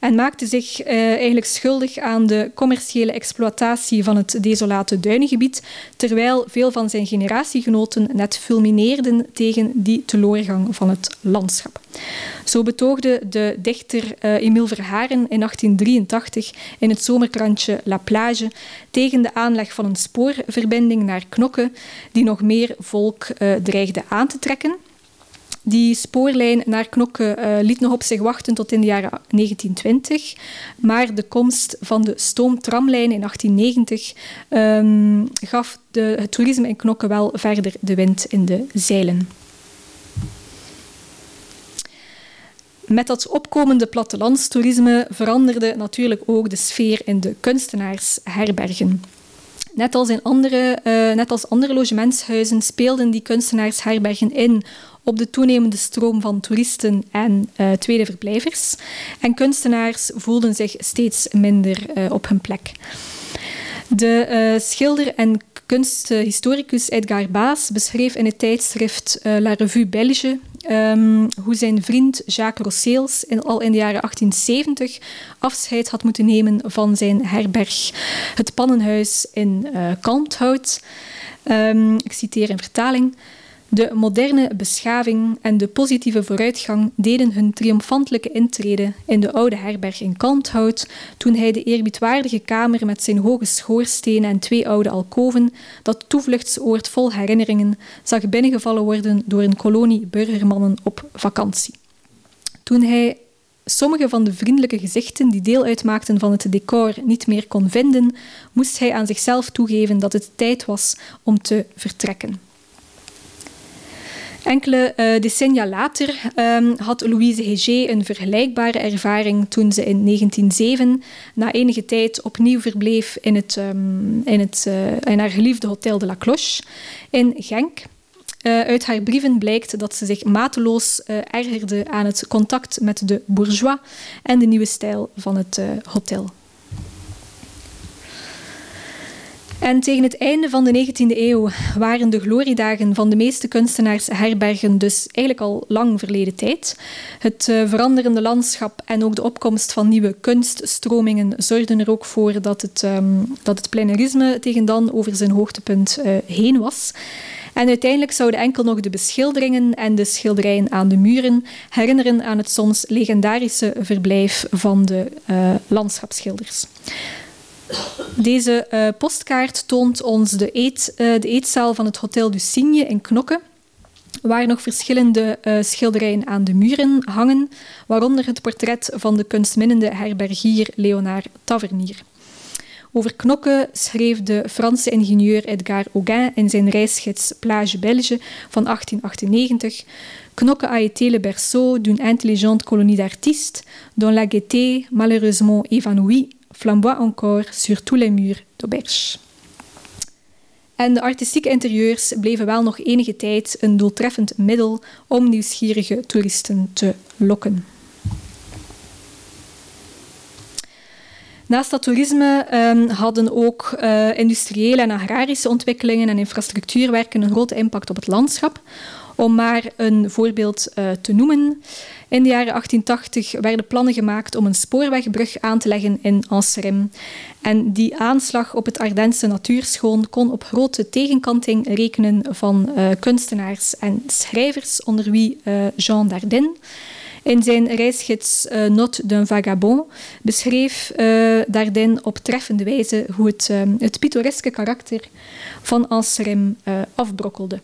en maakte zich uh, eigenlijk schuldig aan de commerciële exploitatie van het desolate duinengebied, terwijl veel van zijn generatiegenoten net fulmineerden tegen die teleurgang van het landschap. Zo betoogde de dichter uh, Emile Verharen in 1883 in het zomerkrantje La Plage tegen de aanleg van een spoorverbinding naar Knokke, die nog meer volk dreigde aan te trekken. Die spoorlijn naar Knokke uh, liet nog op zich wachten tot in de jaren 1920. Maar de komst van de stoomtramlijn in 1890 um, gaf de, het toerisme in Knokke wel verder de wind in de zeilen. Met dat opkomende plattelandstoerisme veranderde natuurlijk ook de sfeer in de kunstenaarsherbergen. Net als, in andere, uh, net als andere logementshuizen speelden die kunstenaarsherbergen in op de toenemende stroom van toeristen en uh, tweede verblijvers. En kunstenaars voelden zich steeds minder uh, op hun plek. De schilder en kunsthistoricus Edgar Baas beschreef in het tijdschrift La Revue Belge um, hoe zijn vriend Jacques Rosseels in, al in de jaren 1870 afscheid had moeten nemen van zijn herberg, het Pannenhuis in uh, Kalmthout. Um, ik citeer in vertaling. De moderne beschaving en de positieve vooruitgang deden hun triomfantelijke intrede in de oude herberg in Kalmthout toen hij de eerbiedwaardige kamer met zijn hoge schoorstenen en twee oude alkoven, dat toevluchtsoord vol herinneringen, zag binnengevallen worden door een kolonie burgermannen op vakantie. Toen hij sommige van de vriendelijke gezichten die deel uitmaakten van het decor niet meer kon vinden, moest hij aan zichzelf toegeven dat het tijd was om te vertrekken. Enkele uh, decennia later um, had Louise Heger een vergelijkbare ervaring toen ze in 1907 na enige tijd opnieuw verbleef in, het, um, in, het, uh, in haar geliefde Hotel de la Cloche in Genk. Uh, uit haar brieven blijkt dat ze zich mateloos ergerde aan het contact met de bourgeois en de nieuwe stijl van het hotel. En tegen het einde van de 19e eeuw waren de gloriedagen van de meeste kunstenaarsherbergen dus eigenlijk al lang verleden tijd. Het uh, veranderende landschap en ook de opkomst van nieuwe kunststromingen zorgden er ook voor dat het, um, dat het tegen dan over zijn hoogtepunt uh, heen was. En uiteindelijk zouden enkel nog de beschilderingen en de schilderijen aan de muren herinneren aan het soms legendarische verblijf van de uh, landschapsschilders. Deze uh, postkaart toont ons de, eet, uh, de eetzaal van het Hotel du Cygne in Knokke, waar nog verschillende uh, schilderijen aan de muren hangen, waaronder het portret van de kunstminnende herbergier Leonard Tavernier. Over Knokke schreef de Franse ingenieur Edgar Auguin in zijn reisgids Plage Belge van 1898 Knokke a été le berceau d'une intelligente colonie d'artistes dont la gaieté, malheureusement évanouie, flamboie encore sur tous les murs d'Auberge. En de artistieke interieurs bleven wel nog enige tijd een doeltreffend middel om nieuwsgierige toeristen te lokken. Naast dat toerisme um, hadden ook uh, industriële en agrarische ontwikkelingen en infrastructuurwerken een grote impact op het landschap. Om maar een voorbeeld uh, te noemen. In de jaren 1880 werden plannen gemaakt om een spoorwegbrug aan te leggen in Anserem. En die aanslag op het Ardense natuurschoon kon op grote tegenkanting rekenen van uh, kunstenaars en schrijvers, onder wie uh, Jean Dardenne. In zijn reisgids Note d'un vagabond beschreef uh, op treffende wijze hoe het, het pittoreske karakter van Anserem afbrokkelde.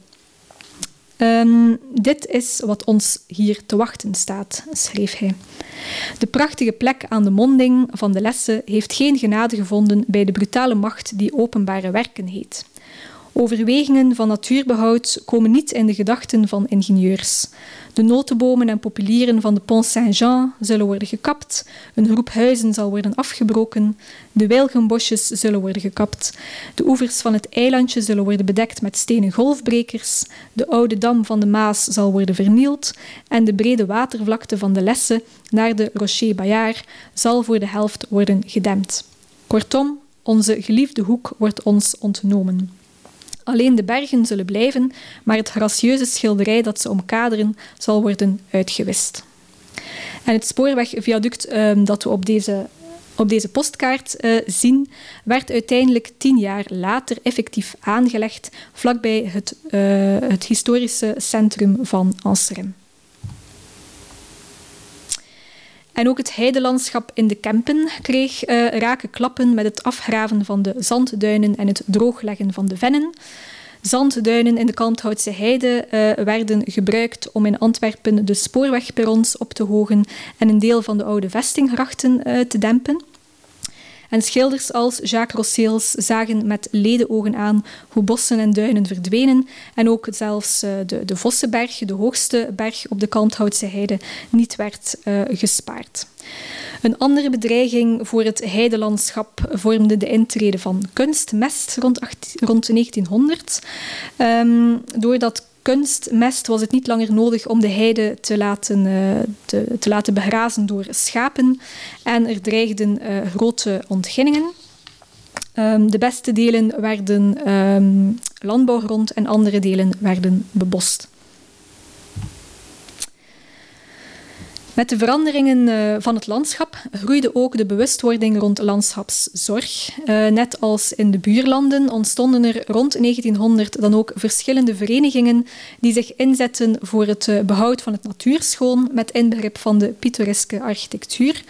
Um, dit is wat ons hier te wachten staat, schreef hij. De prachtige plek aan de monding van de lessen heeft geen genade gevonden bij de brutale macht die openbare werken heet. Overwegingen van natuurbehoud komen niet in de gedachten van ingenieurs. De notenbomen en populieren van de Pont Saint-Jean zullen worden gekapt, een groep huizen zal worden afgebroken, de wilgenbosjes zullen worden gekapt, de oevers van het eilandje zullen worden bedekt met stenen golfbrekers, de oude dam van de Maas zal worden vernield en de brede watervlakte van de Lesse naar de Rocher Bayard zal voor de helft worden gedempt. Kortom, onze geliefde hoek wordt ons ontnomen. Alleen de bergen zullen blijven, maar het gracieuze schilderij dat ze omkaderen zal worden uitgewist. En het spoorwegviaduct um, dat we op deze, op deze postkaart uh, zien, werd uiteindelijk tien jaar later effectief aangelegd vlakbij het, uh, het historische centrum van Anserem. En ook het heidelandschap in de Kempen kreeg uh, rake klappen met het afgraven van de zandduinen en het droogleggen van de vennen. Zandduinen in de Kalmthoutse heide uh, werden gebruikt om in Antwerpen de spoorwegperrons op te hogen en een deel van de oude vestinggrachten uh, te dempen. En schilders als Jacques Rosseels zagen met ledenogen aan hoe bossen en duinen verdwenen en ook zelfs uh, de, de Vossenberg, de hoogste berg op de Kalmthoutse heide, niet werd uh, gespaard. Een andere bedreiging voor het heidelandschap vormde de intrede van kunstmest rond, rond 1900. Um, doordat kunstmest was het niet langer nodig om de heide te laten, uh, te, te, laten begrazen door schapen. En er dreigden uh, grote ontginningen. Um, de beste delen werden um, landbouwgrond en andere delen werden bebost. Met de veranderingen uh, van het landschap groeide ook de bewustwording rond landschapszorg. Uh, net als in de buurlanden ontstonden er rond 1900 dan ook verschillende verenigingen die zich inzetten voor het uh, behoud van het natuurschoon met inbegrip van de pittoreske architectuur.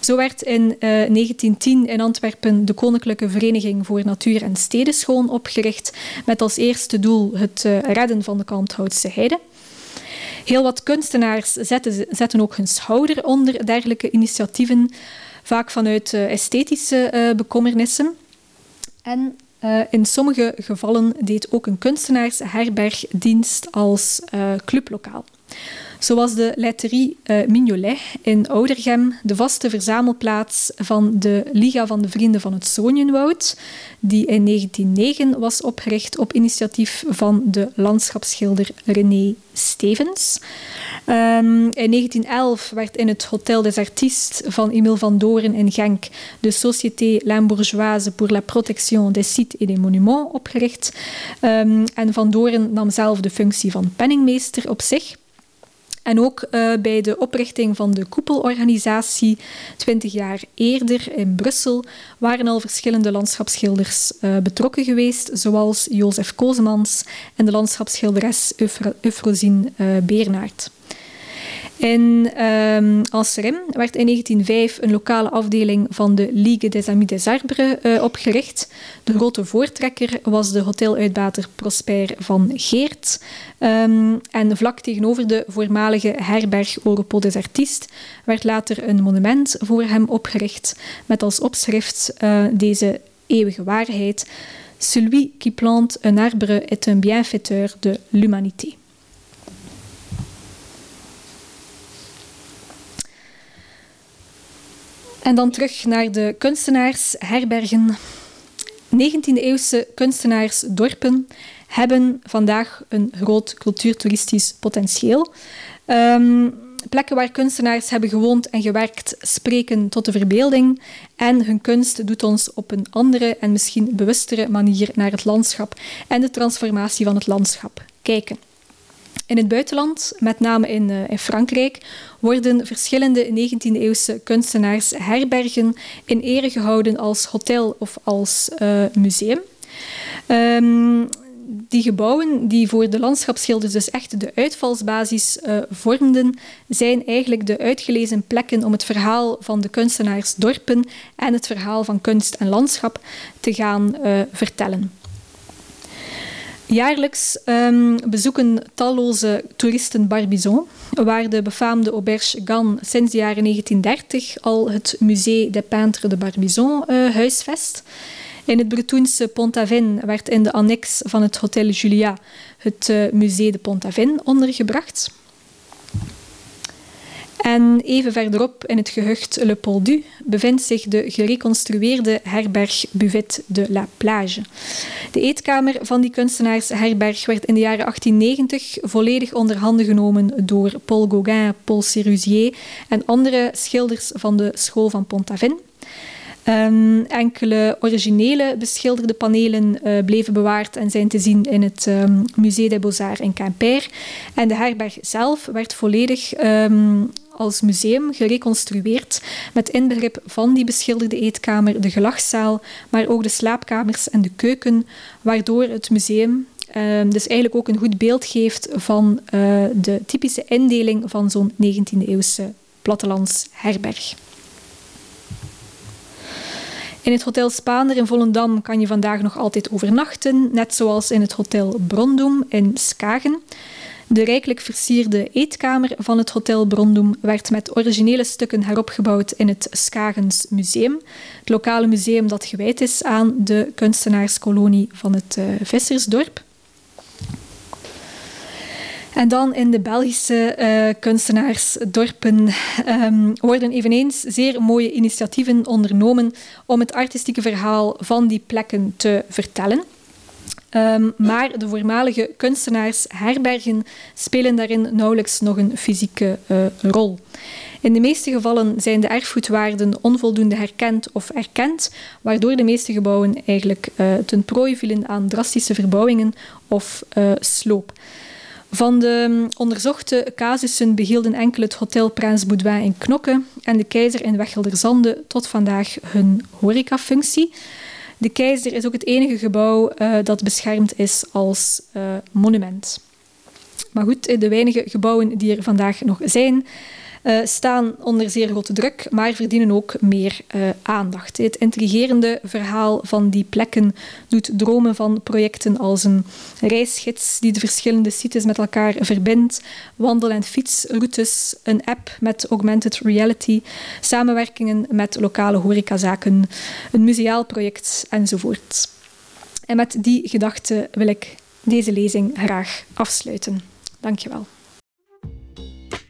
Zo werd in 1910 in Antwerpen de Koninklijke Vereniging voor Natuur en Stedenschoon opgericht met als eerste doel het redden van de Kalmthoutse heide. Heel wat kunstenaars zetten, zetten ook hun schouder onder dergelijke initiatieven, vaak vanuit uh, esthetische uh, bekommernissen. En uh, in sommige gevallen deed ook een kunstenaarsherberg dienst als clublokaal zoals de Laiterie uh, in Oudergem, de vaste verzamelplaats van de Liga van de Vrienden van het Zonjenwoud, die in 1909 was opgericht op initiatief van de landschapsschilder René Stevens. Um, in 1911 werd in het Hotel des Artistes van Emile van Doren in Genk de Société Limbourgeoise pour la protection des sites et des monuments opgericht. Um, en Van Doren nam zelf de functie van penningmeester op zich. En ook uh, bij de oprichting van de koepelorganisatie 20 jaar eerder in Brussel waren al verschillende landschapsschilders uh, betrokken geweest, zoals Jozef Kozemans en de landschapsschilderes Eufrosine uh, Beernaert. In um, Anserem werd in 1905 een lokale afdeling van de Ligue des Amis des Arbres uh, opgericht. De grote voortrekker was de hoteluitbater Prosper van Geert. Um, en vlak tegenover de voormalige herberg Europol des Artistes werd later een monument voor hem opgericht met als opschrift uh, deze eeuwige waarheid. Celui qui plante un arbre est un bienfaiteur de l'humanité. En dan terug naar de kunstenaarsherbergen. 19e-eeuwse kunstenaarsdorpen hebben vandaag een groot cultuurtoeristisch potentieel. Um, plekken waar kunstenaars hebben gewoond en gewerkt spreken tot de verbeelding en hun kunst doet ons op een andere en misschien bewustere manier naar het landschap en de transformatie van het landschap kijken. In het buitenland, met name in, uh, in Frankrijk, worden verschillende 19e-eeuwse kunstenaars herbergen in ere gehouden als hotel of als uh, museum. Um, die gebouwen die voor de landschapsschilders dus echt de uitvalsbasis uh, vormden, zijn eigenlijk de uitgelezen plekken om het verhaal van de kunstenaarsdorpen en het verhaal van kunst en landschap te gaan vertellen. Jaarlijks um, bezoeken talloze toeristen Barbizon, waar de befaamde auberge Gan sinds de jaren 1930 al het Musée des Peintres de Barbizon uh, huisvest. In het Bretoense Pont-Aven werd in de annex van het Hotel Julia het uh, Musée de Pont-Aven ondergebracht. En even verderop in het gehucht Le Poldu bevindt zich de gereconstrueerde herberg Buvet de la Plage. De eetkamer van die kunstenaarsherberg werd in de jaren 1890 volledig onder handen genomen door Paul Gauguin, Paul Sérusier en andere schilders van de school van Pont-Aven. Um, enkele originele beschilderde panelen uh, bleven bewaard en zijn te zien in het um, Musée des Beaux-Arts in Quimper. En de herberg zelf werd volledig um, als museum gereconstrueerd met inbegrip van die beschilderde eetkamer, de gelachzaal, maar ook de slaapkamers en de keuken, waardoor het museum uh, dus eigenlijk ook een goed beeld geeft van uh, de typische indeling van zo'n 19e-eeuwse plattelandsherberg. In het Hotel Spaander in Volendam kan je vandaag nog altijd overnachten, net zoals in het Hotel Brondum in Skagen. De rijkelijk versierde eetkamer van het Hotel Brondum werd met originele stukken heropgebouwd in het Skagens Museum, het lokale museum dat gewijd is aan de kunstenaarskolonie van het uh, Vissersdorp. En dan in de Belgische uh, kunstenaarsdorpen um, worden eveneens zeer mooie initiatieven ondernomen om het artistieke verhaal van die plekken te vertellen. Um, maar de voormalige kunstenaarsherbergen spelen daarin nauwelijks nog een fysieke uh, rol. In de meeste gevallen zijn de erfgoedwaarden onvoldoende herkend of erkend, waardoor de meeste gebouwen eigenlijk uh, ten prooi vielen aan drastische verbouwingen of uh, sloop. Van de mm, onderzochte casussen behielden enkel het Hotel Prins Boudoin in Knokke en de Keizer in Wechelderzande tot vandaag hun horecafunctie. De Keizer is ook het enige gebouw uh, dat beschermd is als uh, monument. Maar goed, de weinige gebouwen die er vandaag nog zijn, staan onder zeer grote druk, maar verdienen ook meer uh, aandacht. Het intrigerende verhaal van die plekken doet dromen van projecten als een reisgids die de verschillende sites met elkaar verbindt, wandel- en fietsroutes, een app met augmented reality, samenwerkingen met lokale horecazaken, een museaal project enzovoort. En met die gedachte wil ik deze lezing graag afsluiten. Dankjewel.